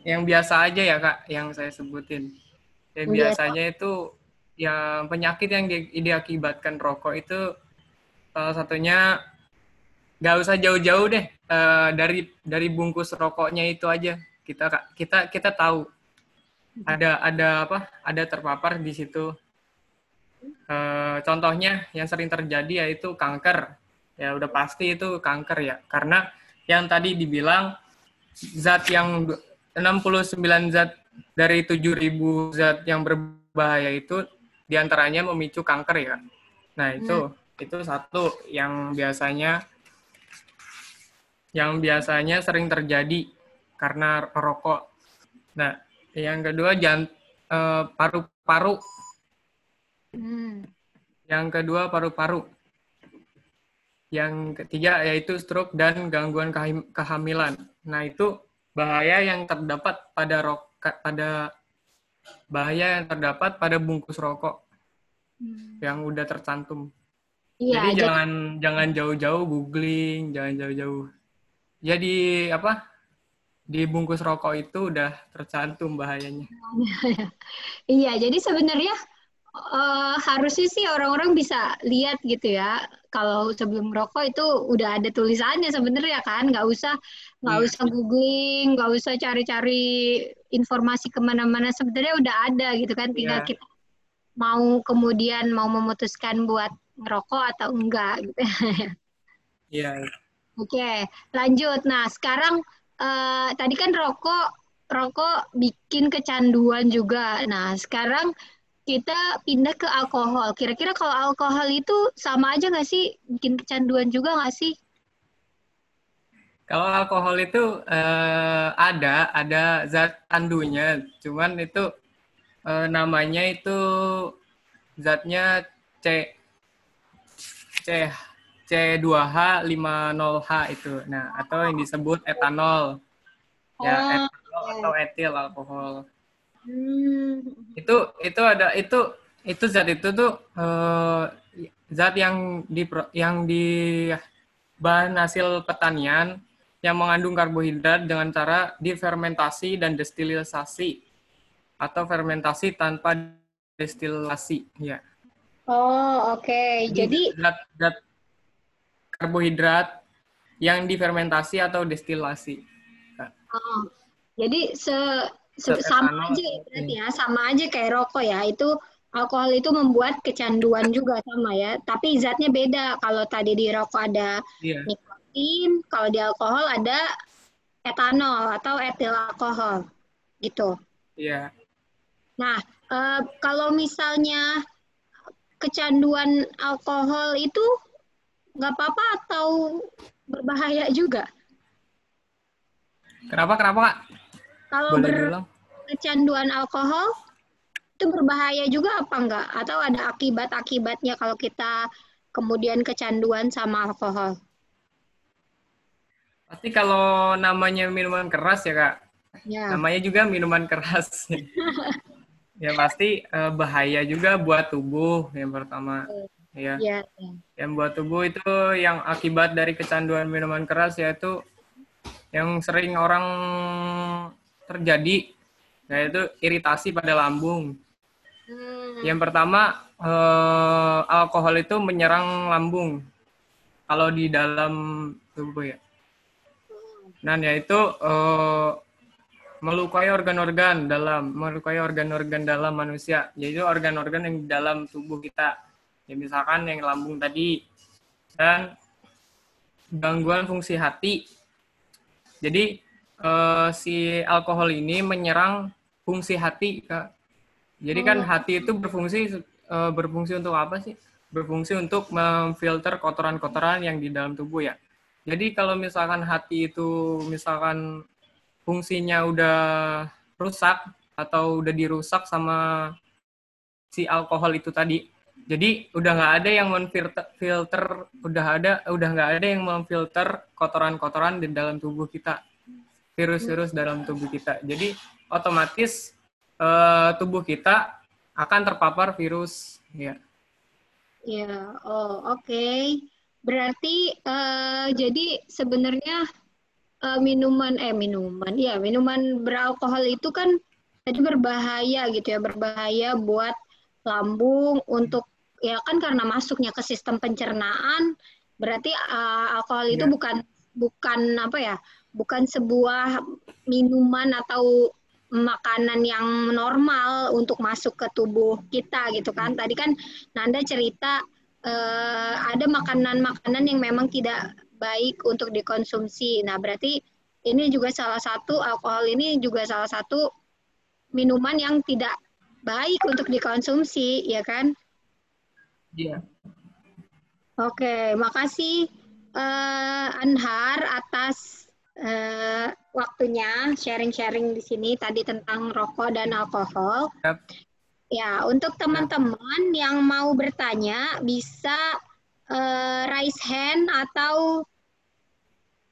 yang biasa aja ya, Kak, yang saya sebutin. Yang Yang biasanya itu yang penyakit yang di- diakibatkan rokok itu salah satunya nggak usah jauh-jauh deh eh, dari dari bungkus rokoknya itu aja kita kita kita tahu ada ada apa ada terpapar di situ Eh, contohnya yang sering terjadi yaitu kanker. Ya udah pasti itu kanker ya. Karena yang tadi dibilang zat yang du- 69 zat dari 7000 zat yang berbahaya itu di antaranya memicu kanker ya. Nah itu itu satu yang biasanya yang biasanya sering terjadi karena rokok. Nah, yang kedua jan eh, paru-paru, Hmm. yang kedua paru-paru. Yang ketiga yaitu stroke dan gangguan kehamilan. Nah, itu bahaya yang terdapat pada rok pada bahaya yang terdapat pada bungkus rokok yang udah tercantum. Iya, Jadi jadi- jangan jangan jauh-jauh googling, jangan jauh-jauh. Jadi apa? Di bungkus rokok itu udah tercantum bahayanya. Iya, jadi sebenarnya eh, harusnya sih orang-orang bisa lihat gitu ya. Kalau sebelum rokok itu udah ada tulisannya sebenarnya kan, nggak usah nggak Iya. usah googling, nggak usah cari-cari informasi ke mana-mana. Sebenarnya udah ada gitu kan, tinggal Iya. kita mau kemudian mau memutuskan buat ngerokok atau enggak gitu. Iya. Oke, lanjut. Nah, sekarang eh, tadi kan rokok rokok bikin kecanduan juga. Nah, sekarang kita pindah ke alkohol. Kira-kira kalau alkohol itu sama aja nggak sih bikin kecanduan juga nggak sih? Kalau alkohol itu eh, ada ada zat candunya, cuman itu eh, namanya itu zatnya C C C2H50H itu. Nah, atau yang disebut etanol. Ya, Oh, etanol atau etil alkohol. Hmm. itu itu ada itu itu zat itu tuh eh, zat yang di yang di bahan hasil pertanian yang mengandung karbohidrat dengan cara difermentasi dan destilisasi atau fermentasi tanpa destilasi ya Oh, oke. Jadi, zat zat karbohidrat yang difermentasi atau destilasi oh, jadi se, sama aja ya berarti ya, sama aja kayak rokok ya. Itu alkohol itu membuat kecanduan juga sama ya. Tapi zatnya beda. Kalau tadi di rokok ada iya nikotin, kalau di alkohol ada etanol atau etil alkohol gitu. iya Nah, eh, kalau misalnya kecanduan alkohol itu nggak apa-apa atau berbahaya juga? kenapa kenapa kak Kalau berkecanduan alkohol itu berbahaya juga apa enggak? Atau ada akibat-akibatnya kalau kita kemudian kecanduan sama alkohol? pasti kalau namanya minuman keras ya kak Ya. namanya juga minuman keras ya pasti eh, bahaya juga buat tubuh yang pertama ya Ya. yang buat tubuh itu yang akibat dari kecanduan minuman keras yaitu yang sering orang terjadi. Yaitu iritasi pada lambung. Hmm. yang pertama eh, alkohol itu menyerang lambung. Kalau di dalam tubuh ya. Dan yaitu eh, melukai organ-organ dalam melukai organ-organ dalam manusia. Yaitu organ-organ yang di dalam tubuh kita. Ya misalkan yang lambung tadi. Dan gangguan fungsi hati. Jadi eh, si alkohol ini menyerang fungsi hati kak jadi kan Oh. hati itu berfungsi eh, berfungsi untuk apa sih berfungsi untuk memfilter kotoran-kotoran yang di dalam tubuh ya jadi kalau misalkan hati itu misalkan fungsinya udah rusak atau udah dirusak sama si alkohol itu tadi. Jadi udah nggak ada yang memfilter, filter, udah ada, udah nggak ada yang memfilter kotoran-kotoran di dalam tubuh kita. Virus-virus dalam tubuh kita. Jadi otomatis uh, tubuh kita akan terpapar virus ya. Ya, oh oke. Okay. Berarti uh, jadi sebenarnya uh, minuman eh minuman ya minuman beralkohol itu kan tadi berbahaya gitu ya berbahaya buat lambung untuk ya kan karena masuknya ke sistem pencernaan berarti uh, alkohol itu ya. bukan bukan apa ya bukan sebuah minuman atau makanan yang normal untuk masuk ke tubuh kita gitu kan. Tadi kan Nanda cerita uh, ada makanan-makanan yang memang tidak baik untuk dikonsumsi. Nah, berarti ini juga salah satu alkohol ini juga salah satu minuman yang tidak baik untuk dikonsumsi, ya kan? Iya. Oke, makasih uh, Anhar atas uh, waktunya sharing-sharing di sini tadi tentang rokok dan alkohol. Yep. Ya, untuk teman-teman yang mau bertanya bisa uh, raise hand atau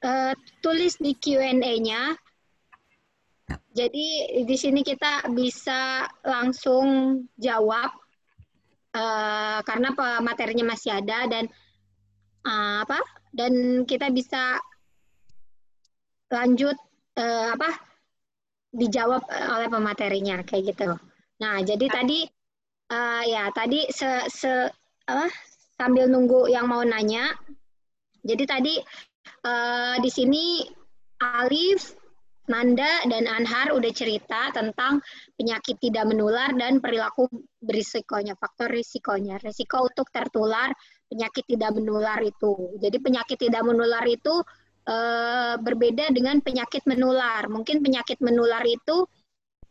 uh, tulis di Q&A-nya. Jadi di sini kita bisa langsung jawab uh, karena materinya masih ada dan uh, apa? Dan kita bisa lanjut uh, apa dijawab oleh pematerinya kayak gitu. Nah, jadi tadi uh, ya tadi se, se uh, sambil nunggu yang mau nanya. Jadi tadi uh, di sini Alif, Nanda dan Anhar udah cerita tentang penyakit tidak menular dan perilaku berisikonya, faktor risikonya, risiko untuk tertular penyakit tidak menular itu. Jadi penyakit tidak menular itu uh, berbeda dengan penyakit menular. Mungkin penyakit menular itu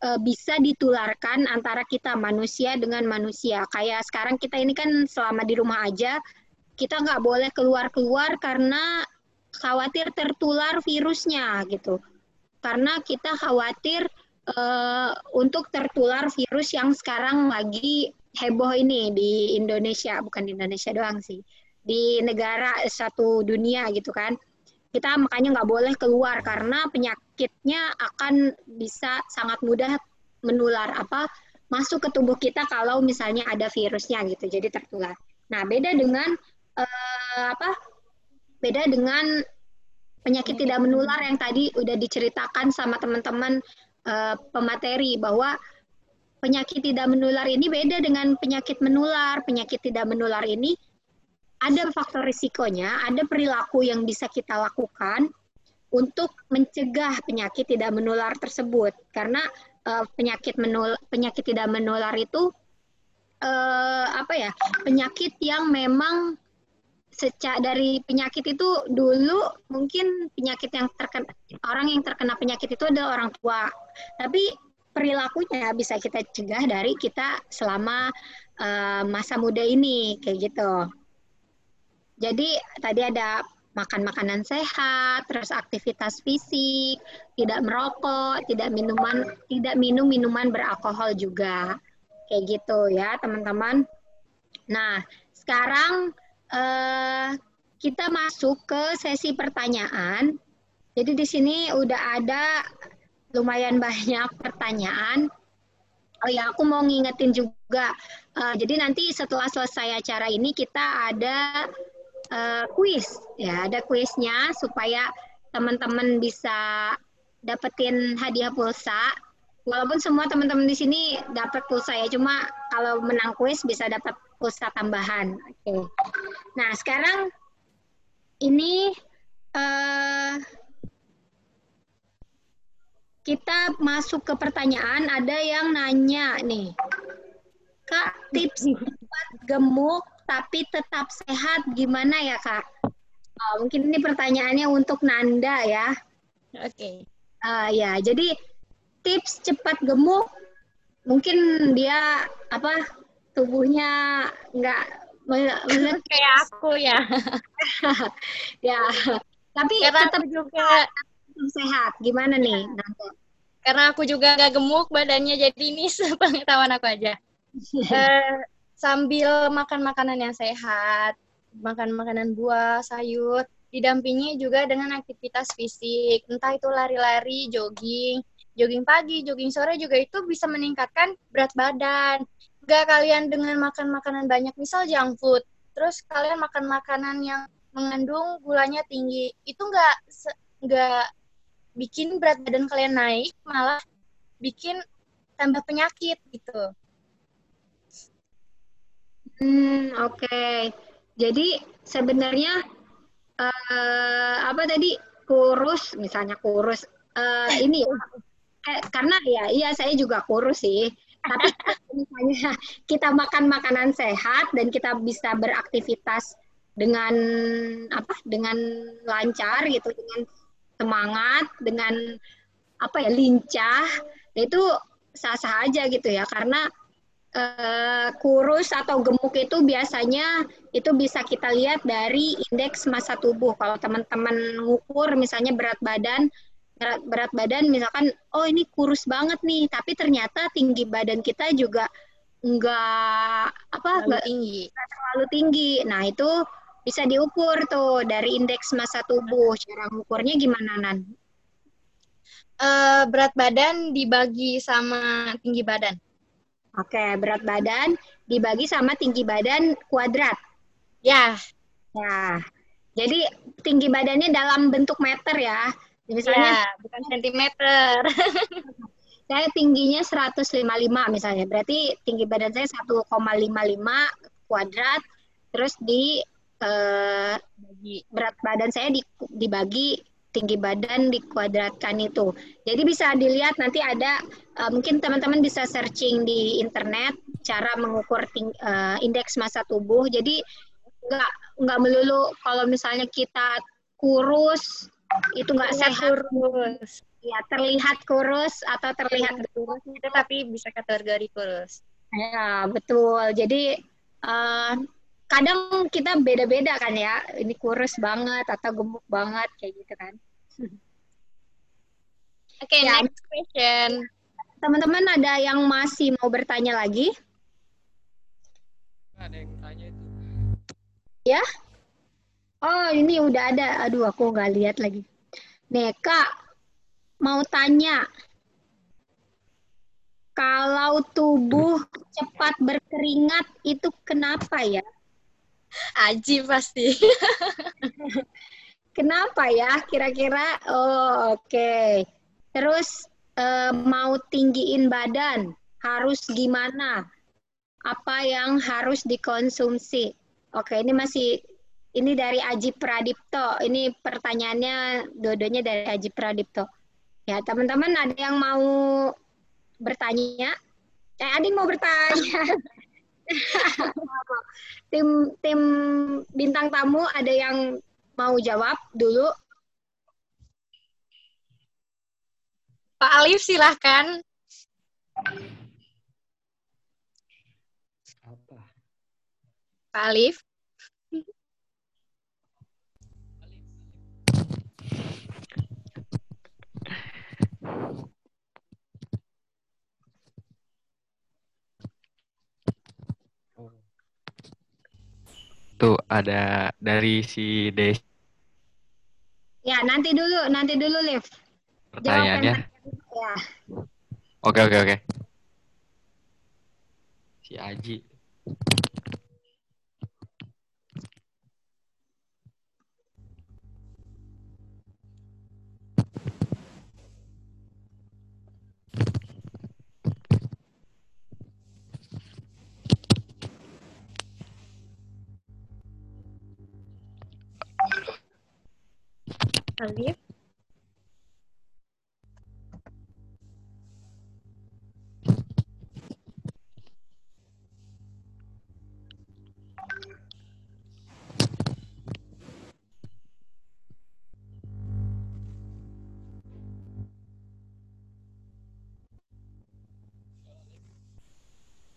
uh, bisa ditularkan antara kita manusia dengan manusia. Kayak sekarang kita ini kan selama di rumah aja, kita nggak boleh keluar-keluar karena khawatir tertular virusnya gitu. Karena kita khawatir uh, untuk tertular virus yang sekarang lagi heboh ini di Indonesia, bukan di Indonesia doang sih, di negara satu dunia gitu kan kita makanya nggak boleh keluar karena penyakitnya akan bisa sangat mudah menular apa masuk ke tubuh kita kalau misalnya ada virusnya gitu jadi tertular. Nah beda dengan uh, apa? Beda dengan penyakit tidak menular yang tadi udah diceritakan sama teman-teman uh, pemateri bahwa penyakit tidak menular ini beda dengan penyakit menular. Penyakit tidak menular ini ada faktor risikonya, ada perilaku yang bisa kita lakukan untuk mencegah penyakit tidak menular tersebut. Karena uh, penyakit menul penyakit tidak menular itu uh, apa ya? Penyakit yang memang sejak dari penyakit itu dulu mungkin penyakit yang terkena orang yang terkena penyakit itu adalah orang tua. Tapi perilakunya bisa kita cegah dari kita selama uh, masa muda ini kayak gitu. Jadi tadi ada makan makanan sehat, terus aktivitas fisik, tidak merokok, tidak minuman, tidak minum minuman beralkohol juga. Kayak gitu ya, teman-teman. Nah, sekarang eh, kita masuk ke sesi pertanyaan. Jadi di sini udah ada lumayan banyak pertanyaan. Oh ya, aku mau ngingetin juga. Uh, jadi nanti setelah selesai acara ini kita ada uh, kuis ya ada kuisnya supaya teman-teman bisa dapetin hadiah pulsa. Walaupun semua teman-teman di sini dapat pulsa ya cuma kalau menang kuis bisa dapat pulsa tambahan. Oke. Okay. nah sekarang ini uh, kita masuk ke pertanyaan. Ada yang nanya nih. Kak tips buat gemuk tapi tetap sehat gimana ya kak? Oh, mungkin ini pertanyaannya untuk Nanda ya. Oke. Okay. Uh, ya, jadi tips cepat gemuk mungkin dia apa tubuhnya nggak kayak aku ya. ya. Tapi Karena tetap juga sehat. Gimana nih, Nanda? Karena aku juga nggak gemuk badannya jadi ini sepengetahuan aku aja. uh, sambil makan makanan yang sehat, makan makanan buah, sayur, didampingi juga dengan aktivitas fisik, entah itu lari-lari, jogging, jogging pagi, jogging sore juga itu bisa meningkatkan berat badan. Gak kalian dengan makan makanan banyak, misal junk food, terus kalian makan makanan yang mengandung gulanya tinggi, itu nggak nggak bikin berat badan kalian naik, malah bikin tambah penyakit gitu. Hmm, oke. Okay. Jadi sebenarnya uh, apa tadi kurus misalnya kurus uh, ini ya eh, karena ya iya saya juga kurus sih tapi misalnya kita makan makanan sehat dan kita bisa beraktivitas dengan apa dengan lancar gitu dengan semangat dengan apa ya lincah itu sah-sah aja gitu ya karena uh, kurus atau gemuk itu biasanya itu bisa kita lihat dari indeks massa tubuh. Kalau teman-teman ngukur misalnya berat badan, berat, berat badan misalkan, oh ini kurus banget nih, tapi ternyata tinggi badan kita juga enggak apa enggak tinggi, enggak terlalu tinggi. Nah itu bisa diukur tuh dari indeks massa tubuh. Cara ngukurnya gimana Nan? Uh, berat badan dibagi sama tinggi badan. Oke, berat badan dibagi sama tinggi badan kuadrat. Ya. Ya. Jadi tinggi badannya dalam bentuk meter ya. Misalnya ya, bukan sentimeter. saya tingginya 155 misalnya. Berarti tinggi badan saya 1,55 kuadrat terus di eh, berat badan saya dibagi tinggi badan dikuadratkan itu. Jadi bisa dilihat nanti ada uh, mungkin teman-teman bisa searching di internet cara mengukur ting, uh, indeks massa tubuh. Jadi nggak nggak melulu kalau misalnya kita kurus itu nggak sehat. Kurus. Ya terlihat kurus atau terlihat kurus itu tapi bisa kategori kurus. Ya betul. Jadi uh, kadang kita beda-beda kan ya. Ini kurus banget atau gemuk banget kayak gitu kan. Oke okay, ya. next question. Teman-teman ada yang masih mau bertanya lagi? Ada yang tanya itu. Ya? Oh ini udah ada. Aduh aku nggak lihat lagi. Neka mau tanya. Kalau tubuh cepat berkeringat itu kenapa ya? Aji pasti. Kenapa ya kira-kira? Oh oke. Okay. Terus eh, mau tinggiin badan harus gimana? Apa yang harus dikonsumsi? Oke, ini masih ini dari Aji Pradipto. Ini pertanyaannya dua-duanya dari Aji Pradipto. Ya, teman-teman ada yang mau bertanya? Eh, Adi mau bertanya. tim tim bintang tamu ada yang mau jawab dulu? Pak Alif silahkan. Apa? Pak Alif. Tuh ada dari si Des. Ya, nanti dulu, nanti dulu, Liv. Pertanyaannya. Ya. Oke, oke, oke. Si Aji. Alif.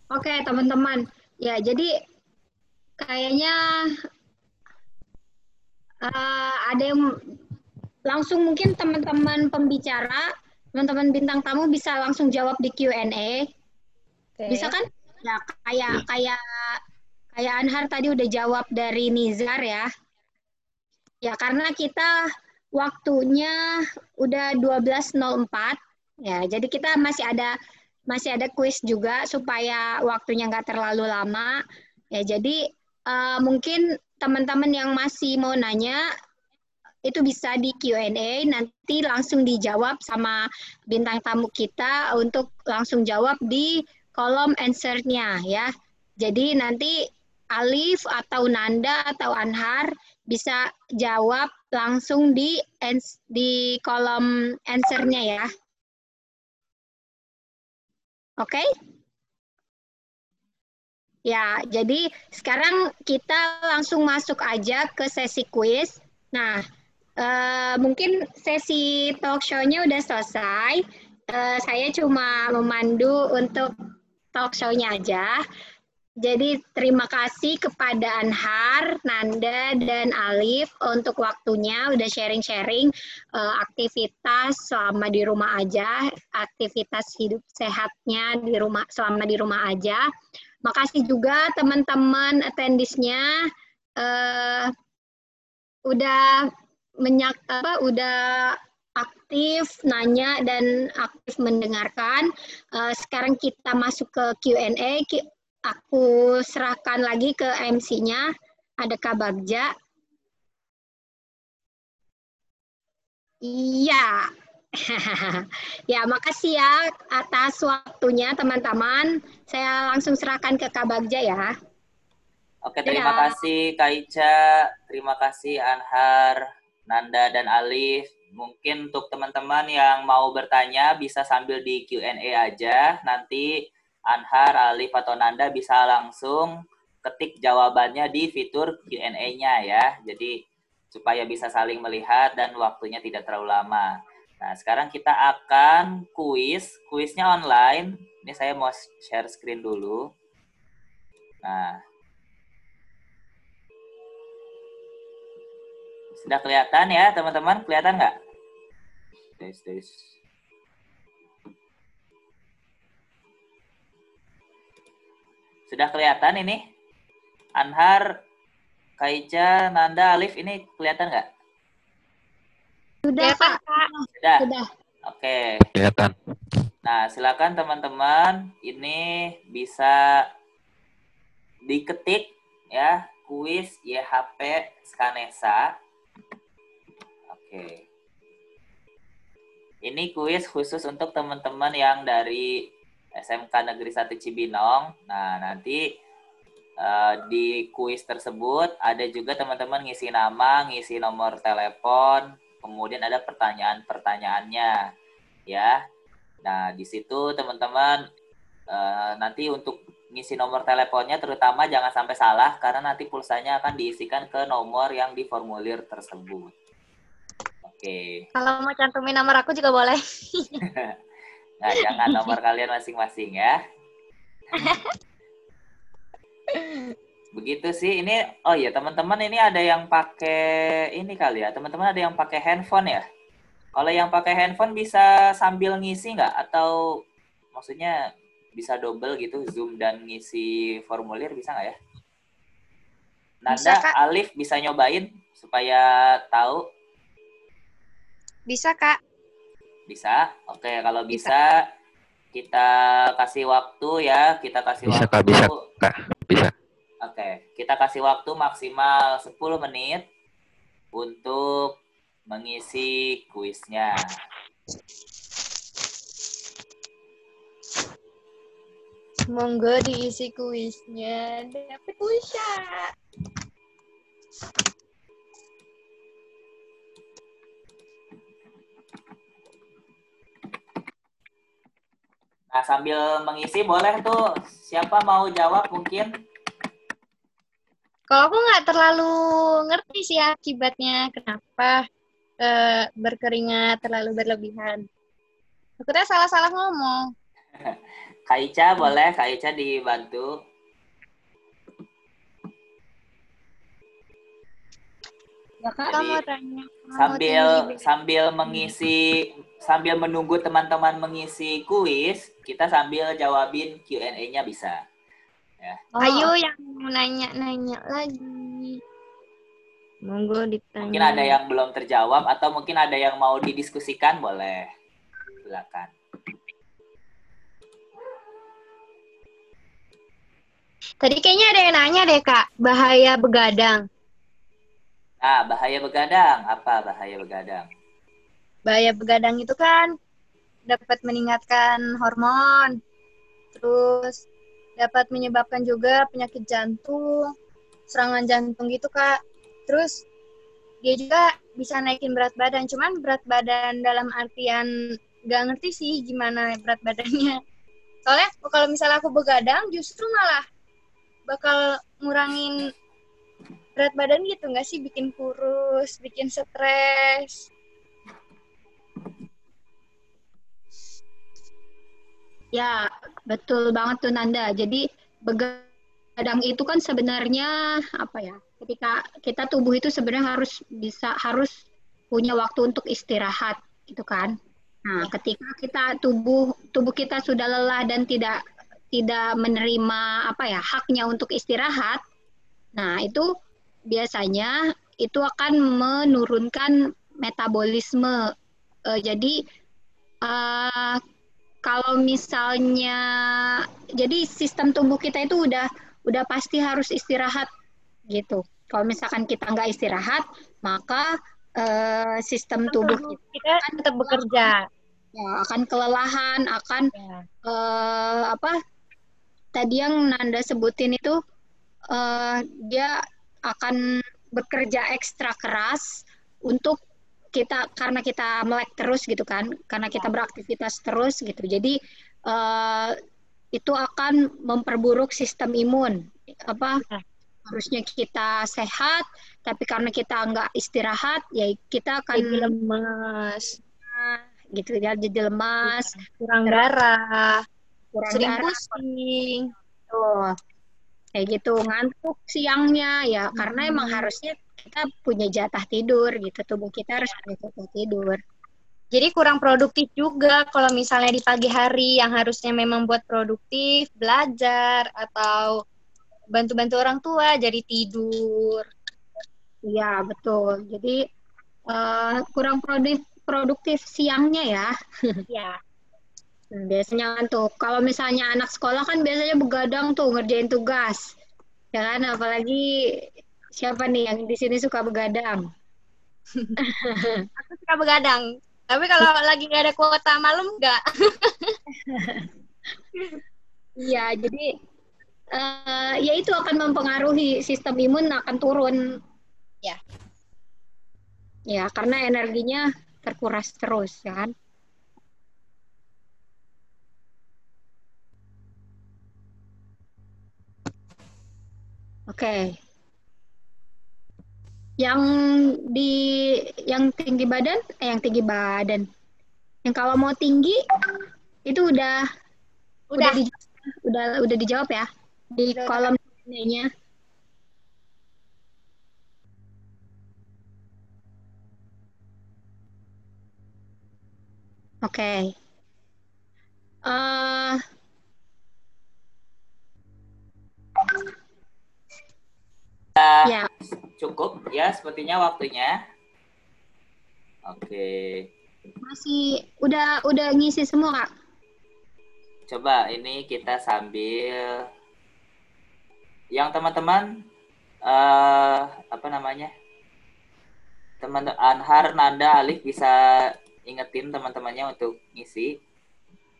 Oke, teman-teman. Ya, jadi kayaknya uh, ada yang langsung mungkin teman-teman pembicara, teman-teman bintang tamu bisa langsung jawab di Q&A. Okay. Bisa kan? Ya kayak kayak kayak Anhar tadi udah jawab dari Nizar ya. Ya, karena kita waktunya udah 12.04 ya. Jadi kita masih ada masih ada kuis juga supaya waktunya nggak terlalu lama. Ya, jadi uh, mungkin teman-teman yang masih mau nanya itu bisa di Q&A nanti langsung dijawab sama bintang tamu kita untuk langsung jawab di kolom answer-nya ya. Jadi nanti Alif atau Nanda atau Anhar bisa jawab langsung di di kolom answer-nya ya. Oke? Okay? Ya, jadi sekarang kita langsung masuk aja ke sesi quiz. Nah, uh, mungkin sesi talk show-nya udah selesai. Uh, saya cuma memandu untuk talk show-nya aja. Jadi terima kasih kepada Anhar, Nanda, dan Alif untuk waktunya udah sharing-sharing uh, aktivitas selama di rumah aja, aktivitas hidup sehatnya di rumah selama di rumah aja. Makasih juga teman-teman attendisnya uh, udah menyak apa udah aktif nanya dan aktif mendengarkan. Uh, sekarang kita masuk ke Q&A aku serahkan lagi ke MC-nya. Ada Kak Bagja. Iya. ya, makasih ya atas waktunya teman-teman. Saya langsung serahkan ke Kak Bagja ya. Oke, terima Dadah. kasih Kak Ica, terima kasih Anhar, Nanda, dan Alif. Mungkin untuk teman-teman yang mau bertanya bisa sambil di Q&A aja. Nanti Anhar, Alif, atau Nanda bisa langsung ketik jawabannya di fitur Q&A-nya ya. Jadi supaya bisa saling melihat dan waktunya tidak terlalu lama. Nah, sekarang kita akan kuis. Kuisnya online. Ini saya mau share screen dulu. Nah. Sudah kelihatan ya, teman-teman? Kelihatan nggak? Tes, tes. Sudah kelihatan ini? Anhar, Kaica, Nanda, Alif, ini kelihatan nggak? Sudah, Pak. Sudah? Sudah. Oke. Kelihatan. Nah, silakan teman-teman, ini bisa diketik ya, kuis YHP Skanesa. Oke. Ini kuis khusus untuk teman-teman yang dari SMK Negeri 1 Cibinong. Nah, nanti uh, di kuis tersebut ada juga teman-teman ngisi nama, ngisi nomor telepon, kemudian ada pertanyaan-pertanyaannya, ya. Nah, di situ teman-teman uh, nanti untuk ngisi nomor teleponnya terutama jangan sampai salah karena nanti pulsanya akan diisikan ke nomor yang di formulir tersebut. Oke. Okay. Kalau mau cantumin nomor aku juga boleh. Nah, jangan nomor kalian masing-masing ya. Begitu sih. Ini oh iya teman-teman ini ada yang pakai ini kali ya. Teman-teman ada yang pakai handphone ya? Kalau yang pakai handphone bisa sambil ngisi nggak? Atau maksudnya bisa double gitu zoom dan ngisi formulir bisa nggak ya? Nanda, bisa, Alif bisa nyobain supaya tahu? Bisa kak. Bisa? Oke, kalau bisa, bisa kita kasih waktu ya, kita kasih bisa, waktu. Kak, bisa, Kak. Bisa. Oke, kita kasih waktu maksimal 10 menit untuk mengisi kuisnya. Monggo diisi kuisnya. Dapat pulsa. Nah, sambil mengisi boleh tuh siapa mau jawab mungkin? Kalau aku nggak terlalu ngerti sih akibatnya kenapa uh, berkeringat terlalu berlebihan. Takutnya salah-salah ngomong. Kak Ica boleh, Kak Ica dibantu. Ya, mau tanya. Sambil sambil mengisi sambil menunggu teman-teman mengisi kuis, kita sambil jawabin Q&A-nya bisa. Ya. Oh. Ayo yang mau nanya-nanya lagi. Monggo ditanya. Mungkin ada yang belum terjawab atau mungkin ada yang mau didiskusikan boleh. Silakan. Tadi kayaknya ada yang nanya deh kak, bahaya begadang. Ah, bahaya begadang. Apa bahaya begadang? Bahaya begadang itu kan dapat meningkatkan hormon, terus dapat menyebabkan juga penyakit jantung, serangan jantung gitu kak. Terus dia juga bisa naikin berat badan, cuman berat badan dalam artian gak ngerti sih gimana berat badannya. Soalnya kalau misalnya aku begadang justru malah bakal ngurangin berat badan gitu nggak sih bikin kurus, bikin stres. Ya, betul banget tuh Nanda. Jadi begadang itu kan sebenarnya apa ya? Ketika kita tubuh itu sebenarnya harus bisa harus punya waktu untuk istirahat gitu kan. Nah, ketika kita tubuh tubuh kita sudah lelah dan tidak tidak menerima apa ya haknya untuk istirahat, nah itu biasanya itu akan menurunkan metabolisme. Uh, jadi uh, kalau misalnya jadi sistem tubuh kita itu udah udah pasti harus istirahat gitu. Kalau misalkan kita nggak istirahat, maka uh, sistem tubuh kita, kita tetap bekerja. Ya, akan kelelahan, akan ya. uh, apa? Tadi yang Nanda sebutin itu uh, dia akan bekerja ekstra keras untuk kita karena kita melek terus gitu kan karena kita beraktivitas terus gitu. Jadi uh, itu akan memperburuk sistem imun apa ya. harusnya kita sehat tapi karena kita nggak istirahat ya kita akan jadi lemas. Gitu ya jadi lemas. Kurang darah kurang sering darah, pusing. Tuh kayak gitu ngantuk siangnya ya. Hmm. karena emang harusnya kita punya jatah tidur gitu tubuh kita harus punya jatah tidur. Jadi kurang produktif juga kalau misalnya di pagi hari yang harusnya memang buat produktif belajar atau bantu-bantu orang tua jadi tidur. Iya betul. Jadi uh, kurang produktif produktif siangnya ya. Iya biasanya kan tuh kalau misalnya anak sekolah kan biasanya begadang tuh ngerjain tugas. Ya kan apalagi siapa nih yang di sini suka begadang? Aku suka begadang. Tapi kalau lagi nggak ada kuota malam nggak. Iya jadi uh, ya itu akan mempengaruhi sistem imun akan turun. Ya ya karena energinya terkuras terus ya kan Oke. Okay. Yang di yang tinggi badan, eh yang tinggi badan. Yang kalau mau tinggi itu udah udah udah, di, udah, udah dijawab ya di udah, kolom nya. Oke. Okay. Uh, ya. cukup ya sepertinya waktunya. Oke. Masih udah udah ngisi semua kak. Coba ini kita sambil yang teman-teman uh, apa namanya teman Anhar, Nanda, Alif bisa ingetin teman-temannya untuk ngisi.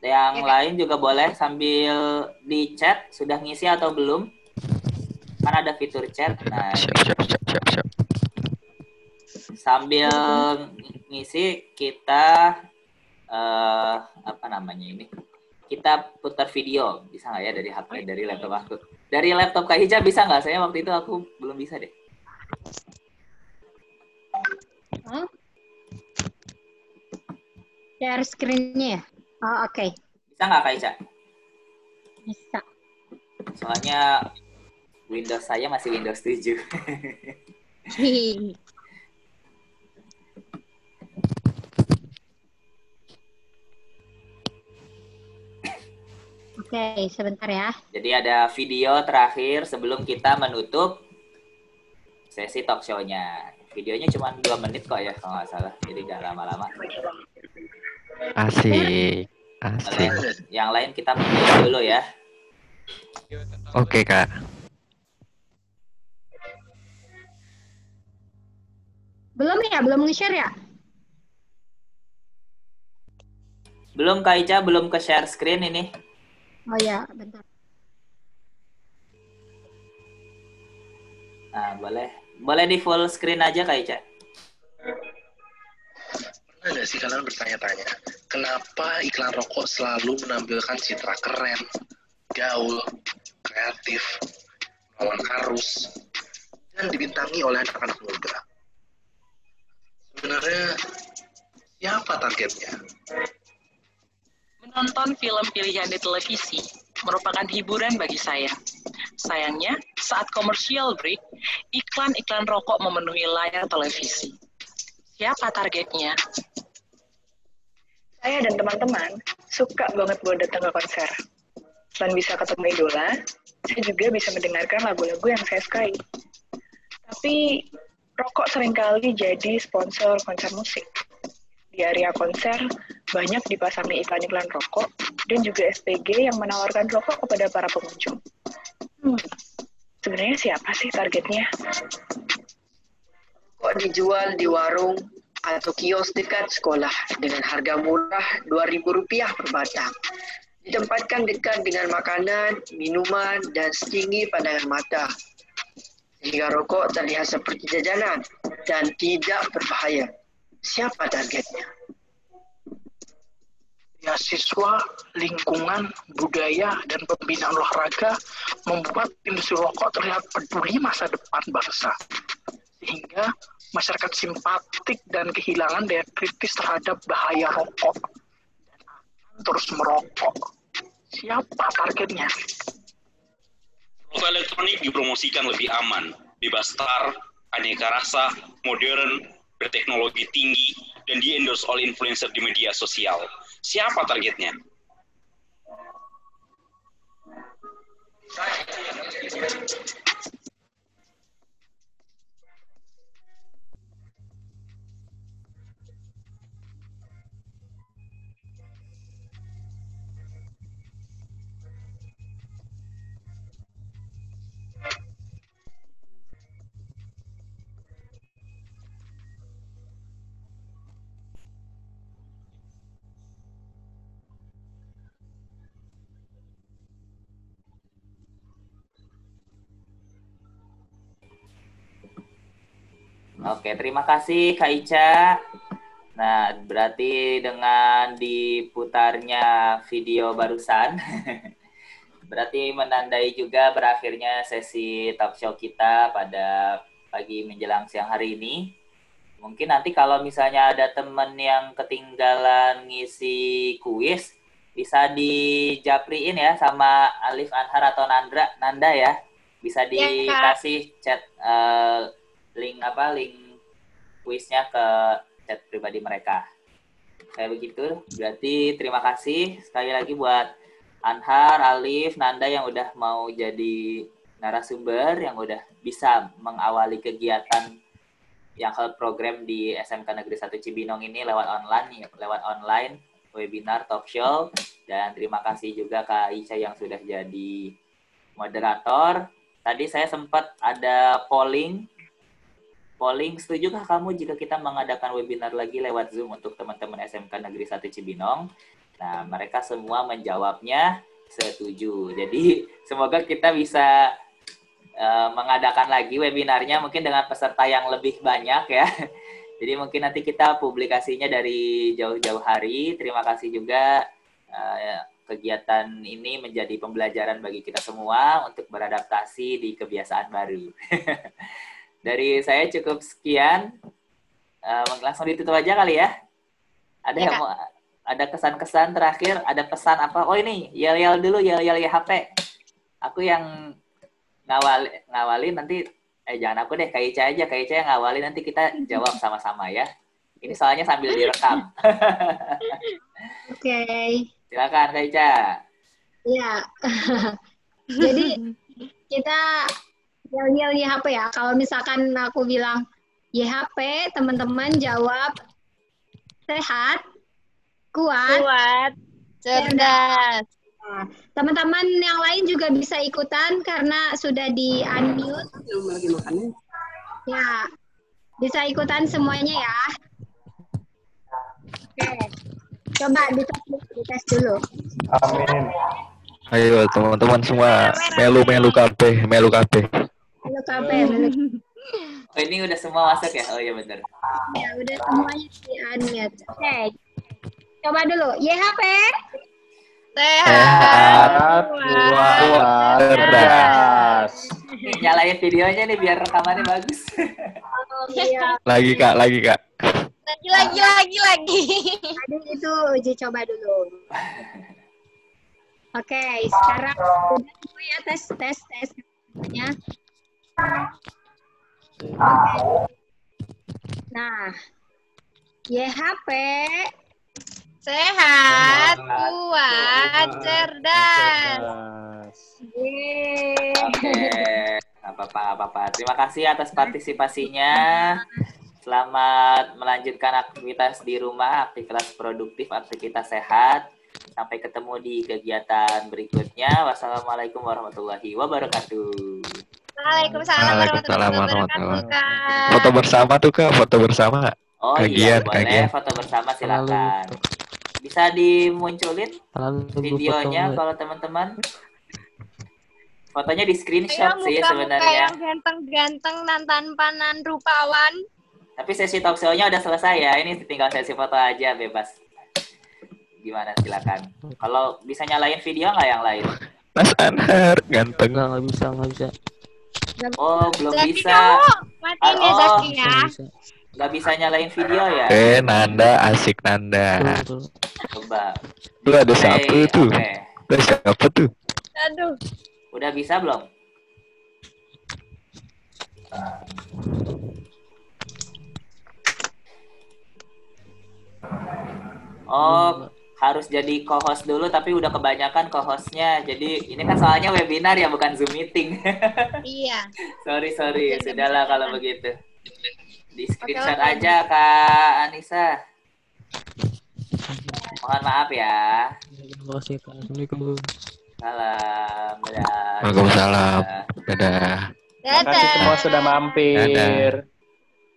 Yang ya, lain juga boleh sambil di chat sudah ngisi atau belum kan ada fitur chat nah siap, siap, siap, siap, siap. sambil ngisi kita uh, apa namanya ini? Kita putar video bisa nggak ya dari HP dari laptop aku? Dari laptop Kak Hija bisa nggak? Saya waktu itu aku belum bisa deh. Huh? share screen-nya ya? Oh oke. Okay. bisa nggak Kak Hija bisa. Soalnya Windows saya masih Windows 7. Oke, sebentar ya. Jadi ada video terakhir sebelum kita menutup sesi talk show-nya. Videonya cuma dua menit kok ya kalau nggak salah, jadi nggak lama-lama. Asik. Asik. Yang lain kita mulai dulu ya. Oke, Kak. Belum ya? Belum nge-share ya? Belum Kak Ica, belum ke share screen ini. Oh ya, bentar. Nah, boleh. Boleh di full screen aja Kak Ica. Pernah nggak sih kalian bertanya-tanya, kenapa iklan rokok selalu menampilkan citra keren, gaul, kreatif, melawan arus, dan dibintangi oleh anak-anak muda? Sebenarnya, siapa targetnya? Menonton film pilihan di televisi merupakan hiburan bagi saya. Sayangnya, saat komersial break, iklan-iklan rokok memenuhi layar televisi. Siapa targetnya? Saya dan teman-teman suka banget buat datang ke konser. Selain bisa ketemu idola, saya juga bisa mendengarkan lagu-lagu yang saya sukai. Tapi, rokok sering kali jadi sponsor konser musik. Di area konser, banyak dipasangi iklan-iklan rokok dan juga SPG yang menawarkan rokok kepada para pengunjung. Hmm, sebenarnya siapa sih targetnya? Kok dijual di warung atau kios dekat sekolah dengan harga murah Rp2.000 per batang. Ditempatkan dekat dengan makanan, minuman, dan setinggi pandangan mata. Sehingga rokok terlihat seperti jajanan dan tidak berbahaya. Siapa targetnya? Ya, siswa, lingkungan, budaya, dan pembinaan olahraga membuat industri rokok terlihat peduli masa depan bangsa. Sehingga masyarakat simpatik dan kehilangan daya kritis terhadap bahaya rokok dan terus merokok. Siapa targetnya? Rokok elektronik dipromosikan lebih aman, bebas tar, aneka rasa, modern, berteknologi tinggi, dan di endorse oleh influencer di media sosial. Siapa targetnya? Oke, terima kasih Kak Ica. Nah, berarti dengan diputarnya video barusan, berarti menandai juga berakhirnya sesi talk show kita pada pagi menjelang siang hari ini. Mungkin nanti kalau misalnya ada teman yang ketinggalan ngisi kuis, bisa dijapriin ya sama Alif Anhar atau Nandra, Nanda ya. Bisa dikasih chat uh, link apa link kuisnya ke chat pribadi mereka. Kayak begitu. Berarti terima kasih sekali lagi buat Anhar, Alif, Nanda yang udah mau jadi narasumber, yang udah bisa mengawali kegiatan yang health program di SMK Negeri 1 Cibinong ini lewat online, lewat online webinar talk show dan terima kasih juga Kak Isha yang sudah jadi moderator. Tadi saya sempat ada polling polling setujukah kamu jika kita mengadakan webinar lagi lewat Zoom untuk teman-teman SMK Negeri 1 Cibinong? Nah, mereka semua menjawabnya setuju. Jadi, semoga kita bisa uh, mengadakan lagi webinarnya mungkin dengan peserta yang lebih banyak ya. Jadi mungkin nanti kita publikasinya dari jauh-jauh hari. Terima kasih juga uh, kegiatan ini menjadi pembelajaran bagi kita semua untuk beradaptasi di kebiasaan baru. Dari saya cukup sekian. Uh, langsung ditutup aja kali ya. Ada ya, yang mau ada kesan-kesan terakhir, ada pesan apa? Oh ini, yel-yel dulu, yel-yel ya HP. Aku yang ngawali, ngawali nanti, eh jangan aku deh, Kak Ica aja, Kak Ica yang ngawali nanti kita jawab sama-sama ya. Ini soalnya sambil direkam. Oke. Okay. Silakan Kak Ica. Iya. Jadi kita Yel-yel YHP ya. Kalau misalkan aku bilang YHP, teman-teman jawab sehat, kuat, Kuat, cerdas. Nah, Teman-teman yang lain juga bisa ikutan karena sudah di unmute. Ya, bisa ikutan semuanya ya. Oke, coba dites, dites dulu. Amin. Ayo teman-teman semua melu-melu kabeh, melu kabeh. Halo KB, halo. Oh, ini udah semua masuk ya? Oh iya bener. ya udah semuanya di unmute. Oke, coba dulu. YHP, Sehat. Nih, nyalain videonya nih biar rekamannya bagus. Iya. Lagi kak, lagi kak. Lagi, lagi, lagi, lagi. Tadi itu uji coba dulu. Oke, sekarang udah ya tes tes tes semuanya. Nah, YHP Sehat, kuat, cerdas. Yeay. Oke, nggak apa-apa, apa-apa. Terima kasih atas partisipasinya. Selamat melanjutkan aktivitas di rumah, aktivitas produktif, aktivitas sehat. Sampai ketemu di kegiatan berikutnya. Wassalamualaikum warahmatullahi wabarakatuh. Waalaikumsalam warahmatullahi wabarakatuh. Foto bersama tuh kak, foto bersama. Oh Kagian, iya, boleh kagian. foto bersama silakan. Bisa dimunculin videonya kalau teman-teman. Fotonya di Ayo screenshot sih muka-muka sebenarnya. yang ganteng-ganteng dan tampanan rupawan. Tapi sesi talk show-nya udah selesai ya. Ini tinggal sesi foto aja bebas. Gimana silakan. Kalau bisa nyalain video nggak yang lain? Mas Anhar, ganteng. Enggak, nggak bisa, nggak bisa. Oh, belum Zaki bisa. kamu matiin ya Oh, Zaki ya. Nggak bisa. Bisa nyalain video ya? Eh, Nanda, asik Nanda. Coba. Lu ada Play, siapa tuh? Oke. Ada siapa tuh? Aduh. Udah bisa belum? Oh, harus jadi co-host dulu tapi udah kebanyakan co-hostnya. Jadi ini kan soalnya webinar ya bukan Zoom meeting. Iya. sorry, sorry. Jadi Sudahlah kalau begitu. Di screenshot oke. aja Kak Anissa. Mohon maaf ya. Assalamualaikum. Salam. Dadah. Waalaikumsalam. Dadah. Terima kasih semua sudah mampir. Dadah.